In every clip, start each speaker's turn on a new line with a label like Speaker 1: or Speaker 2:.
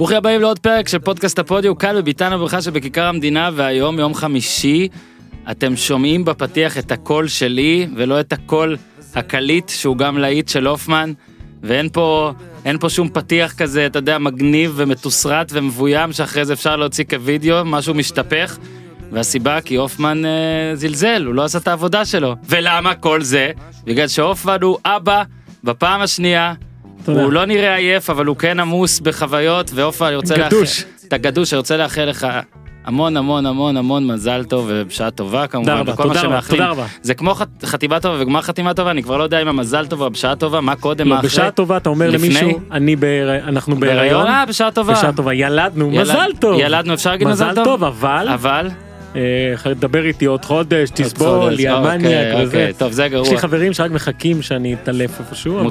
Speaker 1: ברוכים הבאים לעוד פרק של פודקאסט הפודיו, כאן בביתן הברכה שבכיכר המדינה, והיום יום חמישי, אתם שומעים בפתיח את הקול שלי, ולא את הקול הקליט, שהוא גם להיט של הופמן, ואין פה, פה שום פתיח כזה, אתה יודע, מגניב ומתוסרט ומבוים, שאחרי זה אפשר להוציא כווידאו, משהו משתפך. והסיבה כי הופמן אה, זלזל, הוא לא עשה את העבודה שלו. ולמה כל זה? בגלל שהופמן הוא אבא בפעם השנייה.
Speaker 2: תודה.
Speaker 1: הוא לא נראה עייף, אבל הוא כן עמוס בחוויות, והופמן, אני רוצה
Speaker 2: גדוש.
Speaker 1: אתה גדוש, אני רוצה לאחל לך המון המון המון המון מזל טוב ובשעה טובה כמובן,
Speaker 2: רבה,
Speaker 1: וכל מה
Speaker 2: תודה רבה,
Speaker 1: שמאחלים.
Speaker 2: תודה רבה.
Speaker 1: זה כמו ח- חתימה טובה וגמר חתימה טובה, אני כבר לא יודע אם המזל טוב או הבשעה טובה, מה קודם, מה
Speaker 2: לא,
Speaker 1: אחרי.
Speaker 2: בשעה טובה אתה אומר
Speaker 1: לפני?
Speaker 2: למישהו, אני אנחנו
Speaker 1: בהיריון?
Speaker 2: בהיריון,
Speaker 1: אה, בשעה טובה.
Speaker 2: בשעה טובה, ילדנו,
Speaker 1: ילד-
Speaker 2: מזל טוב,
Speaker 1: ילדנו, אפשר להגיד מזל טוב?
Speaker 2: אבל,
Speaker 1: אבל?
Speaker 2: אה, דבר איתי עוד חודש, תסבול,
Speaker 1: חודש,
Speaker 2: יא
Speaker 1: אוקיי,
Speaker 2: מניאק וזה.
Speaker 1: אוקיי, טוב זה
Speaker 2: יש לי
Speaker 1: גרוע.
Speaker 2: חברים שרק מחכים שאני אתעלף איפשהו, אבל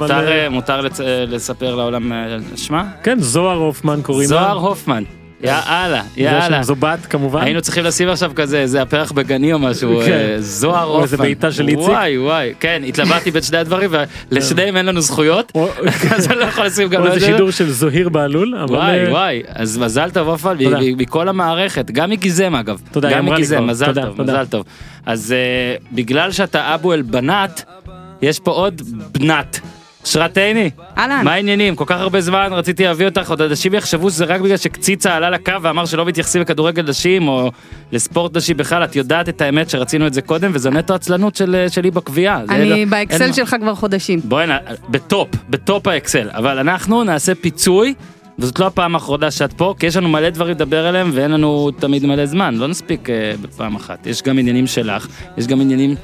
Speaker 1: מותר,
Speaker 2: אה,
Speaker 1: אה, אה, לספר לעולם אה, שמה?
Speaker 2: כן, זוהר הופמן קוראים לה.
Speaker 1: זוהר הופמן. יאללה, יאללה.
Speaker 2: זו בת כמובן.
Speaker 1: היינו צריכים לשים עכשיו כזה, איזה הפרח בגני או משהו,
Speaker 2: כן.
Speaker 1: אה, זוהר
Speaker 2: או איזה. בעיטה של איציק.
Speaker 1: וואי וואי, כן, התלבטתי בין שני הדברים, ולשניהם אין לנו זכויות, אז אני לא יכול לשים גם
Speaker 2: או איזה. שידור של זוהיר בהלול,
Speaker 1: וואי
Speaker 2: אה,
Speaker 1: וואי, אז מזל טוב מ- מכל המערכת, גם מגיזם אגב.
Speaker 2: תודה,
Speaker 1: גם מגיזם. מזל טוב. מזל טוב. אז אה, בגלל שאתה אבו אל בנת, יש פה עוד בנת. אשרת עיני,
Speaker 3: אהלן.
Speaker 1: מה העניינים? כל כך הרבה זמן רציתי להביא אותך, עוד אנשים יחשבו שזה רק בגלל שקציצה עלה לקו ואמר שלא מתייחסים לכדורגל נשים או לספורט נשי בכלל, את יודעת את האמת שרצינו את זה קודם וזה נטו עצלנות של, שלי בקביעה. לא-
Speaker 3: אני
Speaker 1: אין
Speaker 3: באקסל. שלך כבר חודשים.
Speaker 1: בואי, נ- ב top, ב top האקסל, אבל אנחנו נעשה פיצוי, וזאת לא הפעם האחרונה שאת פה, כי יש לנו מלא דברים לדבר עליהם ואין לנו תמיד מלא זמן, לא נספיק אה, בפעם אחת. יש גם עניינים שלך, יש גם עניינים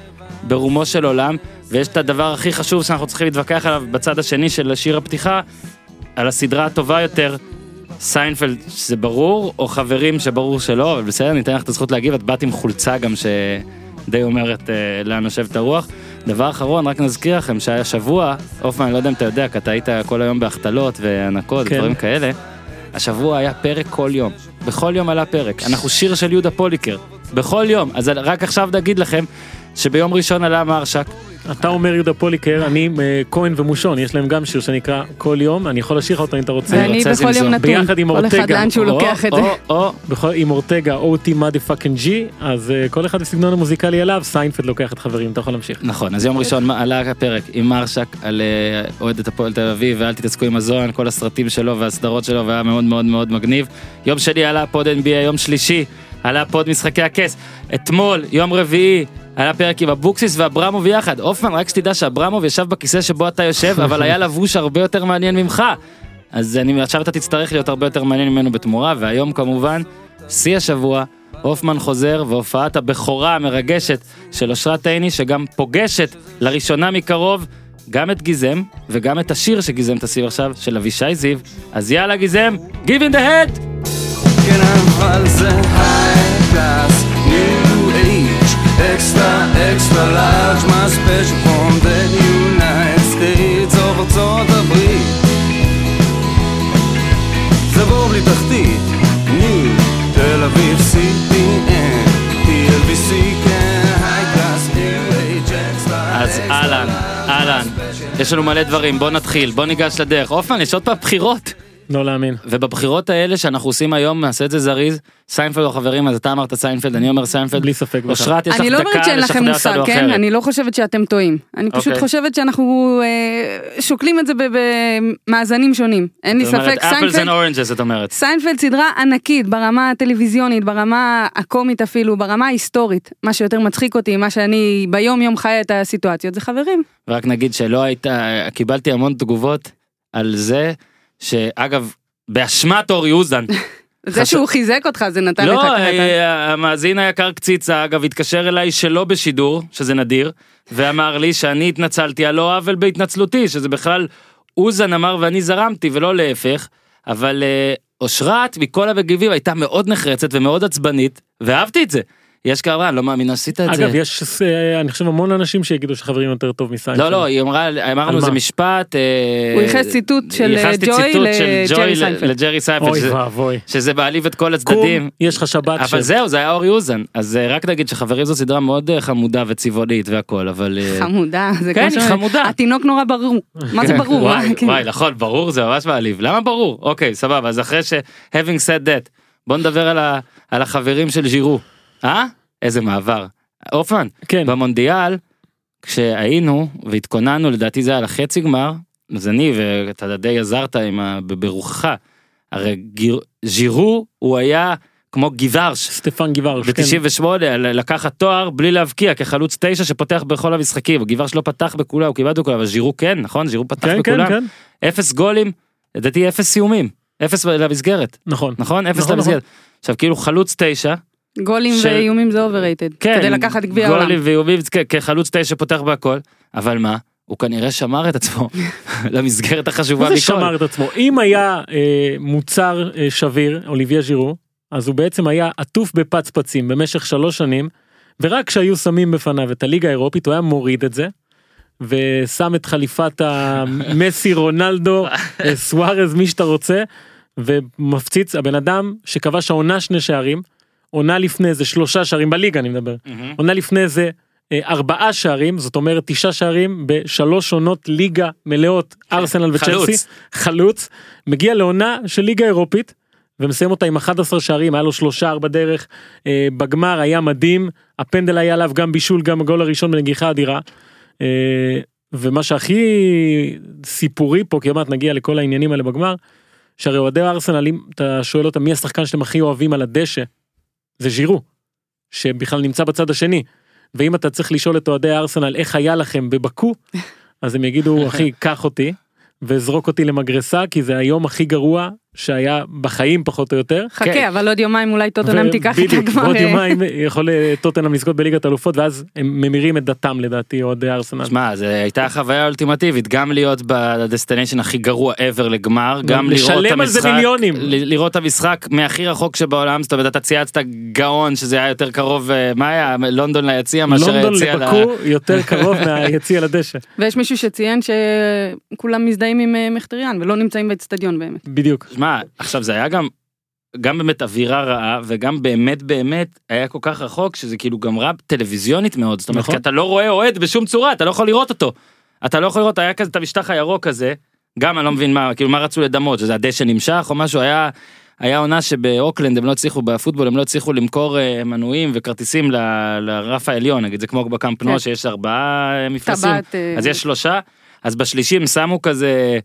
Speaker 1: ברומו של עולם, ויש את הדבר הכי חשוב שאנחנו צריכים להתווכח עליו בצד השני של שיר הפתיחה, על הסדרה הטובה יותר. סיינפלד שזה ברור, או חברים שברור שלא, אבל בסדר, ניתן לך את הזכות להגיב, את באת עם חולצה גם שדי אומרת אה, לאן נושבת הרוח. דבר אחרון, רק נזכיר לכם שהיה שבוע, הופמן, אני לא יודע אם אתה יודע, כי אתה היית כל היום בהחתלות והנקות
Speaker 2: כן.
Speaker 1: ודברים כאלה, השבוע היה פרק כל יום, בכל יום עלה פרק, אנחנו שיר של יהודה פוליקר, בכל יום, אז רק עכשיו נגיד לכם שביום ראשון עלה מרשק,
Speaker 2: אתה אומר יהודה פוליקר, אני אה, כהן ומושון, יש להם גם שיר שנקרא כל יום, אני יכול לשיר לך אותו אם אתה רוצה.
Speaker 3: ואני בכל. יום נתון.
Speaker 2: ביחד עם
Speaker 3: כל אחד
Speaker 2: אורטגה.
Speaker 3: לאן שהוא
Speaker 1: או,
Speaker 3: לוקח את זה.
Speaker 1: או, או,
Speaker 2: בכל, עם אורטגה, אותי מאדי פאקינג ג'י, אז uh, כל אחד בסגנון המוזיקלי עליו, סיינפלד לוקח את חברים, אתה יכול להמשיך.
Speaker 1: נכון, אז יום ראשון עלה הפרק עם מרשק על אה, אוהד הפועל תל אביב ואל תתעסקו עם הזוהן, כל הסרטים שלו והסדרות שלו והיה מאוד מאוד מאוד מגניב. יום שני עלה פוד NBA, יום שלישי עלה פוד משחקי הכס. אתמול, יום רביעי, עלה פרק עם אבוקסיס ואברמוב יחד. הופמן, רק שתדע שאברמוב ישב בכיסא שבו אתה יושב, אבל היה לבוש הרבה יותר מעניין ממך. אז אני, עכשיו אתה תצטרך להיות הרבה יותר מעניין ממנו בתמורה, והיום כמובן, שיא השבוע, הופמן חוזר והופעת הבכורה המרגשת של אושרת עיני, שגם פוגשת לראשונה מקרוב גם את גיזם וגם את השיר שגיזם תשים עכשיו, של אבישי זיו. אז יאללה גיזם, Give in the head!
Speaker 4: כן אבל extra extra large, my special from the United States of ארצות הברית. זה בור בלי תחתית, new, תל אביב CPN, TLBC כן, new age, extra
Speaker 1: אז אהלן, אהלן, יש לנו מלא דברים, בוא נתחיל, בוא ניגש לדרך. הופמן, יש עוד פעם בחירות.
Speaker 2: לא להאמין.
Speaker 1: ובבחירות האלה שאנחנו עושים היום, נעשה את זה זריז, סיינפלד או חברים, אז אתה אמרת סיינפלד, אני אומר סיינפלד.
Speaker 2: בלי ספק.
Speaker 1: אושרת, יש לך
Speaker 3: אני לא אומרת
Speaker 1: דקה
Speaker 3: שאין לכם
Speaker 1: לשכנע
Speaker 3: מושג,
Speaker 1: אותנו
Speaker 3: כן?
Speaker 1: אחרת.
Speaker 3: אני לא חושבת שאתם טועים. אני פשוט
Speaker 1: אוקיי.
Speaker 3: חושבת שאנחנו אה, שוקלים את זה במאזנים שונים. אין לי
Speaker 1: אומרת,
Speaker 3: ספק,
Speaker 1: and
Speaker 3: סיינפלד...
Speaker 1: oranges, את אומרת.
Speaker 3: סיינפלד סדרה ענקית ברמה הטלוויזיונית, ברמה הקומית אפילו, ברמה ההיסטורית. מה שיותר מצחיק אותי, מה שאני ביום יום חיה את הסיטואציות, זה חברים.
Speaker 1: רק נגיד שלא הייתה, קיבלתי המון תגובות על זה, שאגב, באשמת אורי אוזן.
Speaker 3: זה
Speaker 1: חשב-
Speaker 3: שהוא חיזק אותך, זה נתן לך
Speaker 1: לא,
Speaker 3: ככה.
Speaker 1: אה, המאזין היקר קציצה, אגב, התקשר אליי שלא בשידור, שזה נדיר, ואמר לי שאני התנצלתי על לא עוול בהתנצלותי, שזה בכלל אוזן אמר ואני זרמתי ולא להפך, אבל אה, אושרת מכל המגיבים הייתה מאוד נחרצת ומאוד עצבנית, ואהבתי את זה. יש אני לא מאמין עשית את זה.
Speaker 2: אגב, יש, אה, אני חושב, המון אנשים שיגידו שחברים יותר טוב מסיינפלד.
Speaker 1: לא, לא, היא אמרה, אמרנו זה? משפט. אה,
Speaker 3: הוא ייחס ציטוט של,
Speaker 1: ייחסתי
Speaker 3: ג'וי לג'רי סיינפלד.
Speaker 1: לג'רי סיינפלד,
Speaker 2: אוי ואבוי.
Speaker 1: שזה מעליב את כל
Speaker 2: קום,
Speaker 1: הצדדים.
Speaker 2: יש לך שבת
Speaker 1: אבל זהו, זה היה אורי אוזן. אז אה, רק נגיד שחברים זו סדרה מאוד אה, חמודה וצבעונית והכל, אבל... אה,
Speaker 3: חמודה, זה
Speaker 1: כן, היא חמודה.
Speaker 3: התינוק נורא ברור. מה זה
Speaker 1: כן,
Speaker 3: ברור?
Speaker 1: וואי,
Speaker 3: כן.
Speaker 1: וואי, נכון, ברור, זה ממש מעליב. למה ברור? אוקיי, סבבה, אז אחרי ש... having said that, בוא נדבר על החברים של ז'ירו. אה? איזה מעבר. הופמן,
Speaker 2: כן,
Speaker 1: במונדיאל, כשהיינו והתכוננו, לדעתי זה היה לחצי גמר, אז אני ואתה די עזרת עם ה... ברוחך. הרי גיר... ז'ירו הוא היה כמו גיוורש.
Speaker 2: סטפן גיוורש. כן.
Speaker 1: ב-98 לקחת תואר בלי להבקיע כחלוץ תשע שפותח בכל המשחקים. גיוורש לא פתח בכולה, הוא כמעט בכולה, אבל ז'ירו כן, נכון? ז'ירו פתח
Speaker 2: כן, כן,
Speaker 1: בכולם.
Speaker 2: כן,
Speaker 1: אפס גולים, לדעתי אפס סיומים. אפס למסגרת,
Speaker 2: נכון.
Speaker 1: נכון? אפס
Speaker 2: נכון,
Speaker 1: למסגרת. עכשיו כאילו חלוץ תשע,
Speaker 3: גולים
Speaker 1: של-
Speaker 3: ואיומים זה overrated.
Speaker 1: כן,
Speaker 3: כדי לקחת גביע העולם.
Speaker 1: גולים ואיומים כחלוץ תשע פותח בהכל, אבל מה? הוא כנראה שמר את עצמו למסגרת החשובה
Speaker 2: מה זה
Speaker 1: מכל.
Speaker 2: שמר את עצמו? אם היה אה, מוצר אה, שביר, אוליביה ז'ירו, אז הוא בעצם היה עטוף בפצפצים במשך שלוש שנים, ורק כשהיו שמים בפניו את הליגה האירופית הוא היה מוריד את זה, ושם את חליפת המסי רונלדו אה, סוארז מי שאתה רוצה, ומפציץ הבן אדם שכבש העונה שני שערים, עונה לפני זה שלושה שערים בליגה אני מדבר,
Speaker 1: מהמם.
Speaker 2: עונה לפני זה אה, ארבעה שערים זאת אומרת תשעה שערים בשלוש עונות ליגה מלאות ארסנל וצ'לסי
Speaker 1: חלוץ.
Speaker 2: חלוץ מגיע לעונה של ליגה אירופית ומסיים אותה עם 11 שערים היה לו שלושה ארבע דרך אה, בגמר היה מדהים הפנדל היה עליו גם בישול גם הגול הראשון בנגיחה אדירה. אה, ומה שהכי סיפורי פה כי עוד מעט נגיע לכל העניינים האלה בגמר שהרי אוהדי ארסנל אם אתה שואל אותם מי השחקן שאתם הכי אוהבים על הדשא זה ז'ירו שבכלל נמצא בצד השני. ואם אתה צריך לשאול את אוהדי ארסנל איך היה לכם בבקו אז הם יגידו אחי קח אותי וזרוק אותי למגרסה כי זה היום הכי גרוע שהיה בחיים פחות או יותר.
Speaker 1: כן.
Speaker 3: חכה, אבל עוד יומיים אולי טוטנאם תיקח את הגמר.
Speaker 2: בעוד
Speaker 3: אה,
Speaker 2: יומיים יכול אה, טוטנאם לזכות בליגת אלופות ואז הם ממירים את דתם לדעתי אוהדי ארסנל.
Speaker 1: שמע, זו הייתה חוויה אולטימטיבית, גם להיות ב destination הכי גרוע ever לגמר, גם לראות את
Speaker 2: לשלם על זה
Speaker 1: המשחק,
Speaker 2: מיליונים.
Speaker 1: ל- לראות את המשחק מהכי רחוק שבעולם, זאת אומרת, אתה צייצת גאון שזה היה יותר קרוב, אה, מה היה, לונדון ליציע מאשר
Speaker 2: לונדון
Speaker 1: היציע ל...
Speaker 2: לבקו יותר קרוב מהיציע לדשא.
Speaker 3: ויש מישהו שציין שכולם מזדהים עם אה, מחטריאן ולא נמצאים באצטדיון באמת.
Speaker 2: בדיוק.
Speaker 1: שמע, עכשיו זה היה גם, גם באמת אווירה רעה, וגם באמת באמת היה כל כך רחוק, שזה כאילו גם רע טלוויזיונית מאוד, זאת אומרת,
Speaker 2: נכון.
Speaker 1: כי אתה לא רואה אוהד בשום צורה, אתה לא יכול לראות אותו. אתה לא יכול לראות, היה כזה את המשטח הירוק הזה, גם אני לא מבין מה, כאילו מה רצו לדמות, שזה הדשא נמשך או משהו, היה... היה עונה שבאוקלנד הם לא הצליחו בפוטבול הם לא הצליחו למכור אה, מנויים וכרטיסים ל- לרף העליון נגיד זה כמו בקאמפ נו
Speaker 3: כן.
Speaker 1: שיש ארבעה אה, מפלסים.
Speaker 3: אה,
Speaker 1: אז יש שלושה אז בשלישי הם שמו כזה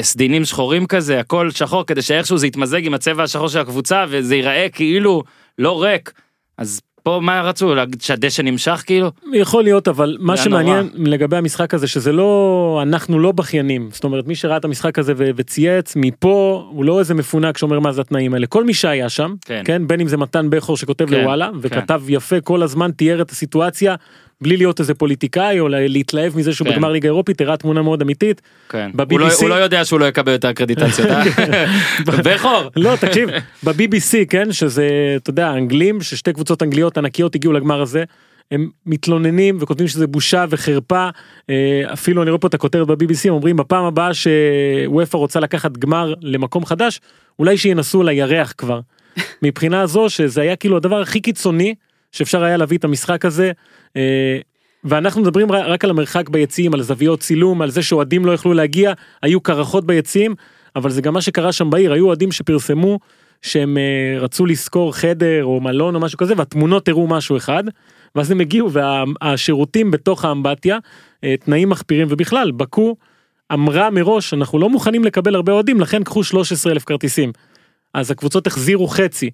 Speaker 1: סדינים שחורים כזה הכל שחור כדי שאיכשהו זה יתמזג עם הצבע השחור של הקבוצה וזה ייראה כאילו לא ריק. אז פה מה רצו להגיד שהדשא נמשך כאילו?
Speaker 2: יכול להיות אבל מה שמעניין לגבי המשחק הזה שזה לא אנחנו לא בכיינים. זאת אומרת מי שראה את המשחק הזה ו- וצייץ מפה הוא לא איזה מפונק שאומר מה זה התנאים האלה. כל מי שהיה שם
Speaker 1: כן.
Speaker 2: כן? בין אם זה מתן בכור שכותב
Speaker 1: כן,
Speaker 2: לוואלה
Speaker 1: כן.
Speaker 2: וכתב יפה כל הזמן תיאר את הסיטואציה בלי להיות איזה פוליטיקאי או לה- להתלהב מזה שהוא
Speaker 1: כן.
Speaker 2: בגמר ליגה אירופית הראה תמונה מאוד אמיתית
Speaker 1: כן
Speaker 2: ב-BBC?
Speaker 1: הוא לא, הוא לא יודע שהוא לא יקבל יותר קרדיטציות? בכור
Speaker 2: לא תקשיב ב-BBC כן שזה אתה יודע אנגלים ששתי קבוצות אנגליות ענקיות הגיעו לגמר הזה. הם מתלוננים וכותבים שזה בושה וחרפה אה, אפילו אני רואה פה את הכותרת הם אומרים בפעם הבאה שוופא רוצה לקחת גמר למקום חדש אולי שינסו על הירח כבר. מבחינה זו שזה היה כאילו הדבר הכי קיצוני שאפשר היה להביא את המשחק הזה. אה, ואנחנו מדברים רק- על המרחק ביציעים על זוויות צילום על זה שאוהדים לא יכלו להגיע היו קרחות ביציעים אבל זה גם מה שקרה שם בעיר היו אוהדים שפרסמו שהם אה, רצו לשכור חדר או מלון או משהו כזה והתמונות הראו משהו אחד ואז הם הגיעו והשירותים בתוך האמבטיה אה, תנאים מחפירים ובכלל בקו אמרה מראש אנחנו לא מוכנים לקבל הרבה אוהדים לכן קחו 13 אלף כרטיסים. אז הקבוצות החזירו חצי.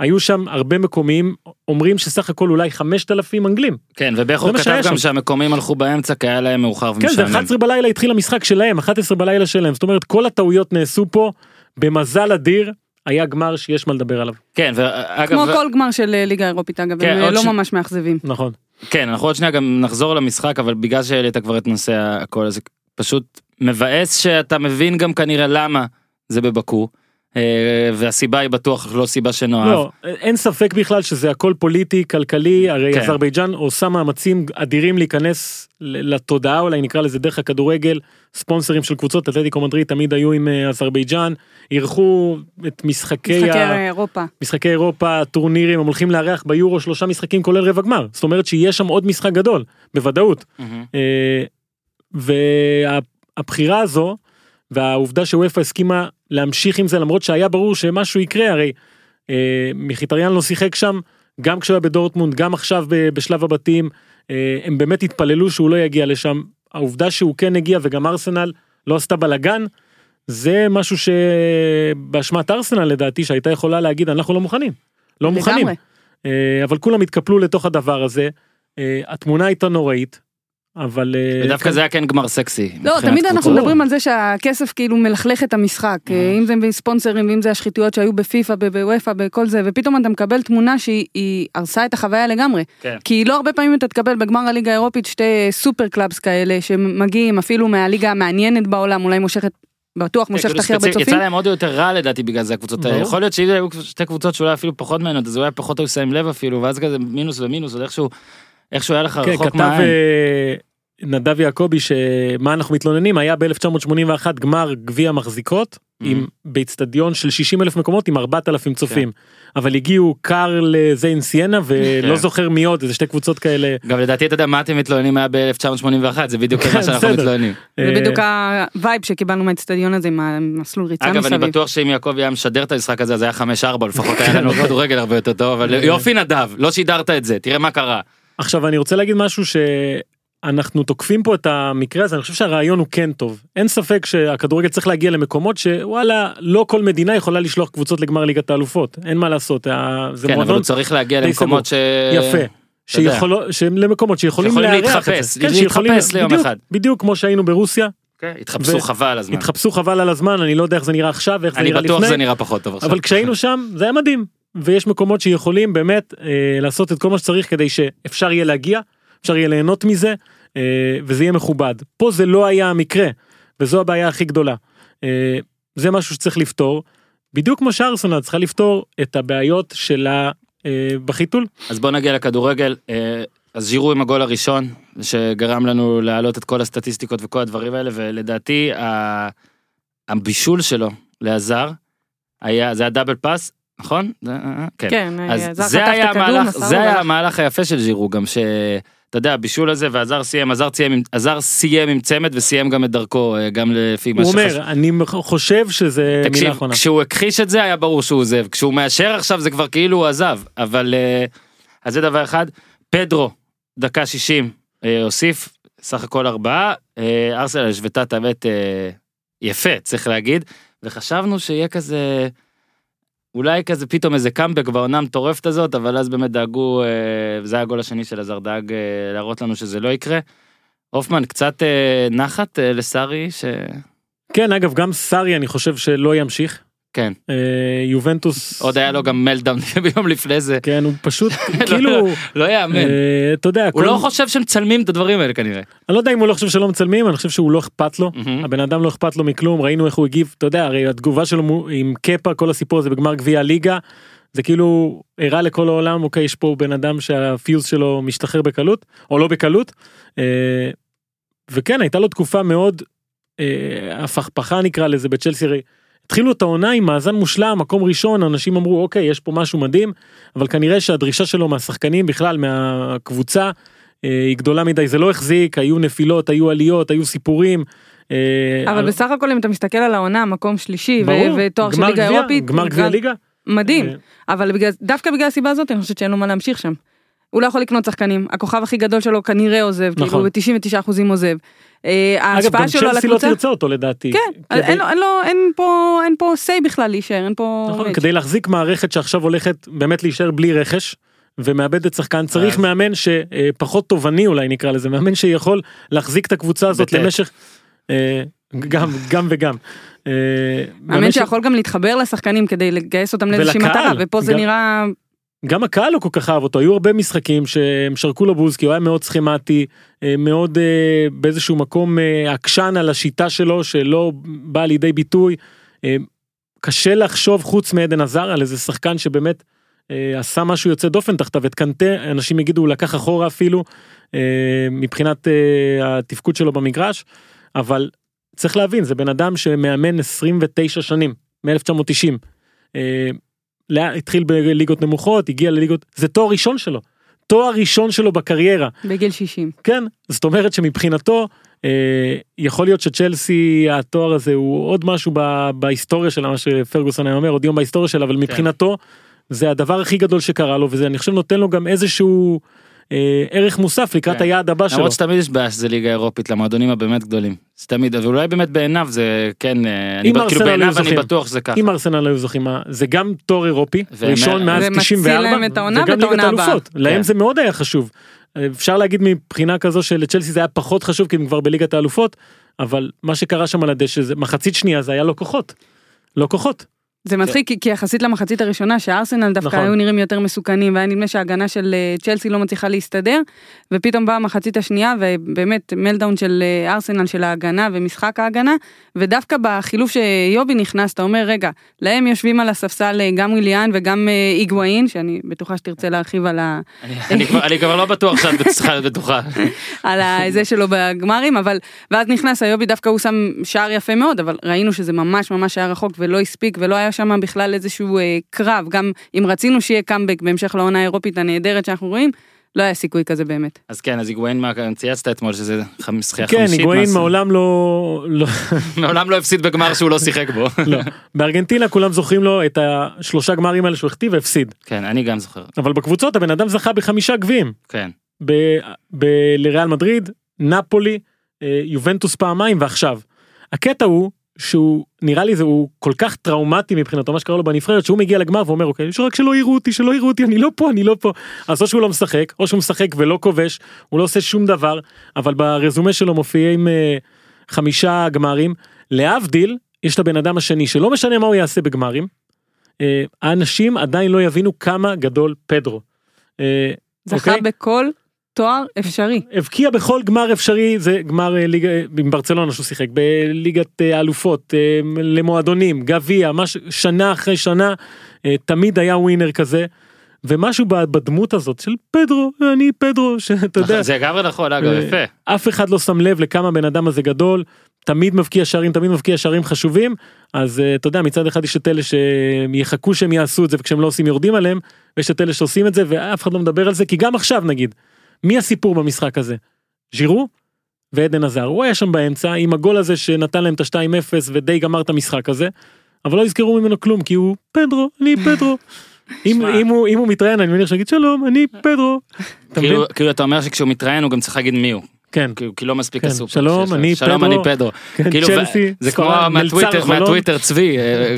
Speaker 2: היו שם הרבה מקומיים אומרים שסך הכל אולי 5,000 אנגלים.
Speaker 1: כן ובכור
Speaker 2: זה מה
Speaker 1: כתב גם
Speaker 2: שם.
Speaker 1: שהמקומים הלכו באמצע כי היה להם מאוחר
Speaker 2: כן זה
Speaker 1: ומשעמם
Speaker 2: 11 בלילה התחיל המשחק שלהם 11 בלילה שלהם זאת אומרת כל הטעויות נעשו פה במזל אדיר היה גמר שיש מה לדבר עליו
Speaker 1: כן ואגב
Speaker 3: כמו כל גמר של אה, ליגה אירופית אגב,
Speaker 1: כן,
Speaker 3: הם
Speaker 1: עוד
Speaker 3: לא
Speaker 1: ש-
Speaker 3: ממש מאכזבים.
Speaker 2: נכון
Speaker 1: כן אנחנו עוד שנייה גם נחזור למשחק אבל בגלל שהעלית כבר את נושא הכל הזה פשוט מבאס שאתה מבין גם כנראה למה זה בבקו אה, והסיבה היא בטוח לא סיבה שנאהב.
Speaker 2: לא, אין ספק בכלל שזה הכל פוליטי, כלכלי, הרי
Speaker 1: כן.
Speaker 2: אזרבייג'אן עושה מאמצים אדירים להיכנס לתודעה, אולי נקרא לזה דרך הכדורגל, ספונסרים של קבוצות, אתלטיקו מדריד תמיד היו עם אה, אזרבייג'אן, אירחו את משחקי,
Speaker 3: משחקי
Speaker 2: ה...
Speaker 3: אירופה.
Speaker 2: משחקקי אירופה, טורנירים, הם הולכים לארח ביורו שלושה משחקים כולל רבע גמר, זאת אומרת שיהיה שם עוד משחק גדול, בוודאות.
Speaker 1: מהמם.
Speaker 2: אה, והבחירה הזו והעובדה שוופא הסכימה להמשיך עם זה למרות שהיה ברור שמשהו יקרה הרי אה, מיחיטריאן לא שיחק שם גם כשהוא היה בדורטמונד גם עכשיו ב- בשלב הבתים אה, הם באמת התפללו שהוא לא יגיע לשם העובדה שהוא כן הגיע וגם ארסנל לא עשתה בלאגן זה משהו שבאשמת ארסנל לדעתי שהייתה יכולה להגיד אנחנו לא מוכנים לא מוכנים
Speaker 3: לגמרי.
Speaker 2: אה, אבל כולם התקפלו לתוך הדבר הזה אה, התמונה הייתה נוראית. אבל אה,
Speaker 1: ודווקא זה היה כן גמר סקסי.
Speaker 3: לא, תמיד אנחנו. מדברים על זה שהכסף כאילו מלכלך את המשחק, אה, אם זה בספונסרים ואם זה השחיתויות שהיו בפיפא, בוופא, בכל זה, ופתאום אתה מקבל תמונה שהיא היא הרסה את החוויה לגמרי.
Speaker 1: כן.
Speaker 3: כי לא הרבה פעמים אתה תקבל בגמר הליגה האירופית שתי super clubs כאלה שמגיעים אפילו מהליגה המעניינת בעולם, אולי מושכת, בטוח
Speaker 1: כן,
Speaker 3: מושכת
Speaker 1: כאילו
Speaker 3: הכי הרבה צופים.
Speaker 1: יצא להם עוד יותר רע לדעתי בגלל זה הקבוצות האלה. יכול להיות שאם היו שתי קבוצות שאולי אפילו פחות מעניינות אז אולי פחות היו שמים לב אפילו ואז כזה מינוס ומינוס עוד איכשהו איכשהו היה לך
Speaker 2: כן,
Speaker 1: רחוק
Speaker 2: כתב
Speaker 1: מהעין.
Speaker 2: אה, נדב יעקבי שמה אנחנו מתלוננים היה ב-1981 גמר גביע מחזיקות עם באיצטדיון של 60 אלף מקומות עם 4,000 צופים אבל הגיעו קארל זיין סיינה ולא
Speaker 1: כן.
Speaker 2: זוכר מי עוד איזה שתי קבוצות כאלה.
Speaker 1: גם לדעתי אתה יודע מה אתם מתלוננים היה ב-1981 זה בדיוק
Speaker 2: כן,
Speaker 1: מה שאנחנו. מתלוננים.
Speaker 3: זה
Speaker 2: אה,
Speaker 3: בדיוק ה vibe שקיבלנו מהאצטדיון הזה עם המסלול ריצה
Speaker 1: אגב אני
Speaker 3: מסביב.
Speaker 1: בטוח שאם יעקבי היה משדר את המשחק הזה אז היה 5-4 לפחות היה לנו כדורגל הרבה יותר טוב אבל יופי נדב לא שידרת את זה תראה מה קרה.
Speaker 2: עכשיו אני רוצה להגיד משהו שאנחנו תוקפים פה את המקרה הזה אני חושב שהרעיון הוא כן טוב אין ספק שהכדורגל צריך להגיע למקומות שוואלה לא כל מדינה יכולה לשלוח קבוצות לגמר ליגת האלופות אין מה לעשות זה
Speaker 1: כן אבל
Speaker 2: מועדון
Speaker 1: הוא צריך להגיע למקומות ש...
Speaker 2: יפה.
Speaker 1: יודע.
Speaker 2: שיכולו, שהם למקומות שיכולים לארח את
Speaker 1: להתחפש,
Speaker 2: זה. כן, שיכולים-
Speaker 1: להתחפש ליום
Speaker 2: בדיוק,
Speaker 1: אחד.
Speaker 2: בדיוק כמו שהיינו ברוסיה,
Speaker 1: כן, התחפשו
Speaker 2: ו-
Speaker 1: חבל הזמן.
Speaker 2: התחפשו חבל על הזמן, אני לא יודע איך זה נראה עכשיו, איך זה
Speaker 1: אני
Speaker 2: נראה
Speaker 1: בטוח
Speaker 2: לפני,
Speaker 1: זה נראה פחות טוב עכשיו.
Speaker 2: אבל כשהיינו שם זה היה מדהים. ויש מקומות שיכולים באמת אה, לעשות את כל מה שצריך כדי שאפשר יהיה להגיע, אפשר יהיה ליהנות מזה, אה, וזה יהיה מכובד. פה זה לא היה המקרה, וזו הבעיה הכי גדולה. אה, זה משהו שצריך לפתור, בדיוק כמו שארסונל צריכה לפתור את הבעיות שלה אה, בחיתול.
Speaker 1: אז בוא נגיע לכדורגל. אה, אז ז'ירו עם הגול הראשון שגרם לנו להעלות את כל הסטטיסטיקות וכל הדברים האלה ולדעתי הבישול שלו לעזר היה זה היה דאבל פאס נכון? זה- אה, כן.
Speaker 3: כן,
Speaker 1: אז זה היה המהלך זה היה. המהלך היפה של ז'ירו גם ש... אתה יודע הבישול הזה ועזר סיים עזר סיים עזר סיים עם צמד וסיים גם את דרכו אה, גם לפי מה
Speaker 2: הוא
Speaker 1: שחשב.
Speaker 2: אומר, אני חושב שזה מילה
Speaker 1: תקשיב,
Speaker 2: אחרונה.
Speaker 1: כשהוא הכחיש את זה היה ברור שהוא עוזב, כשהוא מאשר עכשיו זה כבר כאילו הוא עזב, אבל אה, אז זה דבר אחד. פדרו, דקה 60, אה, הוסיף, סך הכל ארבעה, אה, ארסנל השוותה את האמת אה, יפה, צריך להגיד, וחשבנו שיהיה כזה, אולי כזה פתאום איזה קאמבק בעונה המטורפת הזאת, אבל אז באמת דאגו, אה, זה היה הגול השני של עזר דאג אה, להראות לנו שזה לא יקרה. הופמן קצת אה, נחת לסארי, ש...
Speaker 2: כן, אגב, גם סארי אני חושב שלא ימשיך.
Speaker 1: כן,
Speaker 2: אה, יובנטוס,
Speaker 1: עוד היה לו גם מלדאון ביום לפני זה.
Speaker 2: כן, הוא פשוט,
Speaker 1: לא,
Speaker 2: כאילו,
Speaker 1: לא יאמן.
Speaker 2: אה, אתה יודע,
Speaker 1: הוא לא חושב שמצלמים את הדברים האלה כנראה.
Speaker 2: אני לא יודע אם הוא לא חושב שלא מצלמים, אני חושב שהוא לא אכפת לו. הבן אדם לא אכפת לו מכלום, ראינו איך הוא הגיב, אתה יודע, הרי התגובה שלו עם קפה, כל הסיפור הזה בגמר גביע הליגה, זה כאילו הראה לכל העולם, אוקיי, יש פה בן אדם שהפיוז שלו משתחרר בקלות, או לא בקלות. אה, וכן, הייתה לו תקופה מאוד, אה, הפכפכה נקרא לזה בצ'לסי, התחילו את העונה עם מאזן מושלם, מקום ראשון, אנשים אמרו, אוקיי, יש פה משהו מדהים, אבל כנראה שהדרישה שלו מהשחקנים בכלל, מהקבוצה, אה, היא גדולה מדי, זה לא החזיק, היו נפילות, היו עליות, היו סיפורים. אה,
Speaker 3: אבל
Speaker 2: על-
Speaker 3: בסך הכל אם אתה מסתכל על העונה, מקום שלישי, ו-
Speaker 2: ברור,
Speaker 3: ותואר של ליגה אירופית,
Speaker 2: גמר גביע ליגה.
Speaker 3: מדהים,
Speaker 2: אה,
Speaker 3: אבל בגלל- דווקא בגלל הסיבה הזאת אני חושבת שאין לו מה להמשיך שם. הוא לא יכול לקנות שחקנים, הכוכב הכי גדול שלו כנראה עוזב, כאילו
Speaker 2: נכון.
Speaker 3: ב-99% עוזב. אה,
Speaker 2: אגב,
Speaker 3: ההשפעה
Speaker 2: גם
Speaker 3: שלו על
Speaker 2: צ'לסי לא
Speaker 3: הקבוצה,
Speaker 2: תרצה אותו לדעתי.
Speaker 3: כן,
Speaker 2: כדי-
Speaker 3: אין אין לו, אין פה, אין פה say בכלל להישאר, אין פה...
Speaker 2: נכון. כדי להחזיק מערכת שעכשיו הולכת באמת להישאר בלי רכש. ומאבדת שחקן צריך
Speaker 1: אז-
Speaker 2: מאמן שפחות תובעני אולי נקרא לזה מאמן שיכול להחזיק את הקבוצה הזאת
Speaker 1: בטט.
Speaker 2: למשך אה, גם גם וגם. אה,
Speaker 3: מאמן שיכול גם להתחבר לשחקנים כדי לגייס אותם לאיזושהי מטרה, ופה זה
Speaker 2: גם-
Speaker 3: נראה...
Speaker 2: גם הקהל לא כל כך אהב אותו היו הרבה משחקים שהם שרקו לו בוז כי הוא היה מאוד סכמטי אה, מאוד אה, באיזשהו מקום אה, עקשן על השיטה שלו שלא באה לידי ביטוי. קשה לחשוב חוץ מעדן עזר על איזה שחקן שבאמת עשה משהו יוצא דופן תחתיו את קנטה אנשים יגידו הוא לקח אחורה אפילו מבחינת התפקוד שלו במגרש אבל צריך להבין זה בן אדם שמאמן 29 שנים מ-1990. התחיל בליגות נמוכות הגיע לליגות זה תואר ראשון שלו. תואר ראשון שלו בקריירה
Speaker 3: בגיל 60.
Speaker 2: כן זאת אומרת שמבחינתו אה, יכול להיות שצ'לסי התואר הזה הוא עוד משהו ב, בהיסטוריה שלה מה שפרגוסון היה אומר עוד יום בהיסטוריה שלה אבל מבחינתו זה הדבר הכי גדול שקרה לו וזה אני חושב נותן לו גם איזשהו אה, ערך מוסף לקראת
Speaker 1: כן.
Speaker 2: היעד הבא שלו.
Speaker 1: למרות שתמיד יש בעיה שזה ליגה אירופית למועדונים הבאמת גדולים. זה תמיד, ואולי באמת בעיניו זה כן, אה, אני כאילו בעיניו אני. בטוח שזה ככה.
Speaker 2: אם ארסנל היו זוכים זה גם תואר אירופי ראשון מאז
Speaker 3: זה מציל
Speaker 2: 94
Speaker 3: להם את העונה
Speaker 2: וגם ליגת
Speaker 3: הבאה.
Speaker 2: האלופות להם
Speaker 1: כן.
Speaker 2: זה מאוד היה חשוב. אפשר להגיד מבחינה כזו שלצ'לסי זה היה פחות חשוב כי הם כבר בליגת האלופות אבל מה שקרה שם על הדשא זה מחצית שנייה זה היה לא כוחות. לא כוחות.
Speaker 3: זה מצחיק כי- כי יחסית למחצית הראשונה שהארסנל דווקא
Speaker 2: נכון.
Speaker 3: היו נראים יותר מסוכנים והיה נדמה שההגנה של אה, צ'לסי לא מצליחה להסתדר ופתאום באה המחצית השנייה ובאמת מלדאון של אה, ארסנל של ההגנה ומשחק ההגנה ודווקא בחילוף שיובי נכנס אתה אומר רגע להם יושבים על הספסל אה, גם וויליאן וגם איגואין שאני בטוחה שתרצה להרחיב על ה...
Speaker 1: אני- כבר- לא בטוח שאת צריכה להיות בטוחה.
Speaker 3: על הזה שלו בגמרים אבל ואז נכנס היובי דווקא הוא שם שער יפה מאוד אבל ראינו שזה ממש ממש היה רחוק ולא הספיק ולא היה שם בכלל איזשהו אה, קרב גם אם רצינו שיהיה קאמבק בהמשך לעונה האירופית הנהדרת שאנחנו רואים לא היה סיכוי כזה באמת.
Speaker 1: אז כן, אז היגואין, מה- צייצת אתמול שזה זכייה
Speaker 2: כן
Speaker 1: חמישית.
Speaker 2: היגואין
Speaker 1: מה-
Speaker 2: מעולם לא לא
Speaker 1: מעולם לא הפסיד בגמר שהוא לא שיחק בו.
Speaker 2: לא בארגנטינה כולם זוכרים לו את השלושה גמרים האלה שהוא החטיא והפסיד
Speaker 1: כן, אני גם זוכר.
Speaker 2: אבל בקבוצות הבן אדם זכה בחמישה גביעים
Speaker 1: כן.
Speaker 2: ב- ב- לריאל מדריד, נפולי, אה, יובנטוס פעמיים ועכשיו. הקטע הוא שהוא נראה לי זה הוא כל כך טראומטי מבחינתו מה שקרה לו בנבחרת שהוא מגיע לגמר ואומר אוקיי יש רק שלא יראו אותי שלא יראו אותי אני לא פה אני לא פה אז או שהוא לא משחק או שהוא משחק ולא כובש הוא לא עושה שום דבר אבל ברזומה שלו מופיעים אה, חמישה גמרים להבדיל יש את הבן אדם השני שלא משנה מה הוא יעשה בגמרים. אה, האנשים עדיין לא יבינו כמה גדול פדרו. אה,
Speaker 3: זכה
Speaker 2: אוקיי?
Speaker 3: בכל תואר אפשרי.
Speaker 2: הבקיע בכל גמר אפשרי זה גמר אה, ליגה עם ברצלונה שהוא שיחק בליגת אה, האלופות אה, למועדונים גביע מש שנה אחרי שנה אה, תמיד היה ווינר כזה. ומשהו בדמות הזאת של פדרו אני פדרו שאתה יודע
Speaker 1: זה לגמרי נכון, אגב,
Speaker 2: אה,
Speaker 1: יפה.
Speaker 2: אף אחד לא שם לב לכמה הבן אדם הזה גדול תמיד מבקיע שערים תמיד מבקיע שערים חשובים אז אה, אתה יודע מצד אחד יש את אלה שיחכו שהם יעשו את זה וכשהם לא עושים יורדים עליהם ויש את אלה שעושים את זה ואף אחד לא מדבר על זה כי גם עכשיו נגיד מי הסיפור במשחק הזה ז'ירו ועדן עזר הוא היה שם באמצע עם הגול הזה שנתן להם את ה-2-0 ודי גמר את המשחק הזה אבל לא יזכרו ממנו כלום כי הוא פדרו אני פדרו. אם. אם, הוא, אם הוא מתראיין אני מניח שיגיד שלום אני פדרו.
Speaker 1: כאילו כאילו אתה אומר שכשהוא מתראיין הוא גם צריך להגיד מי הוא.
Speaker 2: כן.
Speaker 1: כי לא מספיק
Speaker 2: כן,
Speaker 1: הסופר.
Speaker 2: שלום. אני
Speaker 1: שלום
Speaker 2: פדרו.
Speaker 1: אני פדרו.
Speaker 2: כן,
Speaker 1: כאילו,
Speaker 2: צ'לסי,
Speaker 1: זה כמו מהטוויטר, צבי. אה,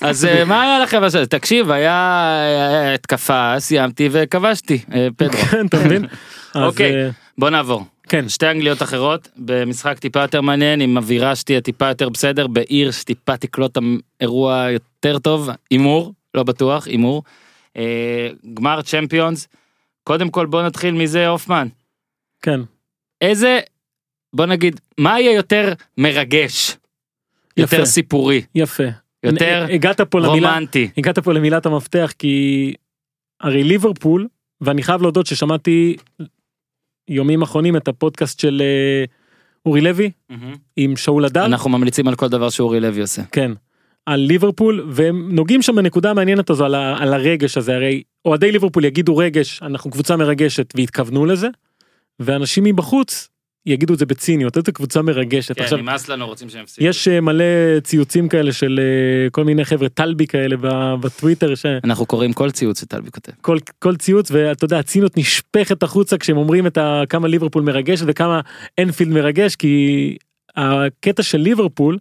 Speaker 1: אז אה, מה היה לכם? תקשיב, היה התקפה, סיימתי וכבשתי, אה, פדרו.
Speaker 2: כן, אתה מבין?
Speaker 1: אוקיי. בוא נעבור.
Speaker 2: כן,
Speaker 1: שתי אנגליות אחרות במשחק טיפה יותר מעניין עם אווירה שתהיה טיפה יותר בסדר בעיר שטיפה תקלוט אירוע יותר טוב הימור לא בטוח הימור. גמר צ'מפיונס קודם כל בוא נתחיל מזה הופמן
Speaker 2: כן.
Speaker 1: איזה בוא נגיד מה יהיה יותר מרגש? יותר
Speaker 2: יפה.
Speaker 1: סיפורי.
Speaker 2: יפה.
Speaker 1: יותר
Speaker 2: הגעת פה למילה,
Speaker 1: רומנטי.
Speaker 2: הגעת פה למילת המפתח כי הרי ליברפול, ואני חייב להודות ששמעתי יומים אחרונים את הפודקאסט של אה, אורי לוי עם שאול הדר,
Speaker 1: אנחנו ממליצים על כל דבר שאורי לוי עושה.
Speaker 2: כן, על ליברפול, והם נוגעים שם בנקודה המעניינת הזו על, ה, על הרגש הזה, הרי אוהדי ליברפול יגידו רגש, אנחנו קבוצה מרגשת, והתכוונו לזה, ואנשים מבחוץ יגידו את זה בציניות, איזה קבוצה מרגשת.
Speaker 1: כן,
Speaker 2: עכשיו,
Speaker 1: נמאס לנו רוצים שהם יפסידו.
Speaker 2: יש אה, מלא ציוצים כאלה של אה, כל מיני חבר'ה טלבי כאלה בטוויטר שכל
Speaker 1: אנחנו קוראים כל ציוץ שטלבי כותב.
Speaker 2: כל ציוץ ואתה יודע הציניות נשפכת החוצה כשהם אומרים את ה, כמה ליברפול מרגשת וכמה אנפילד מרגש כי הקטע של ליברפול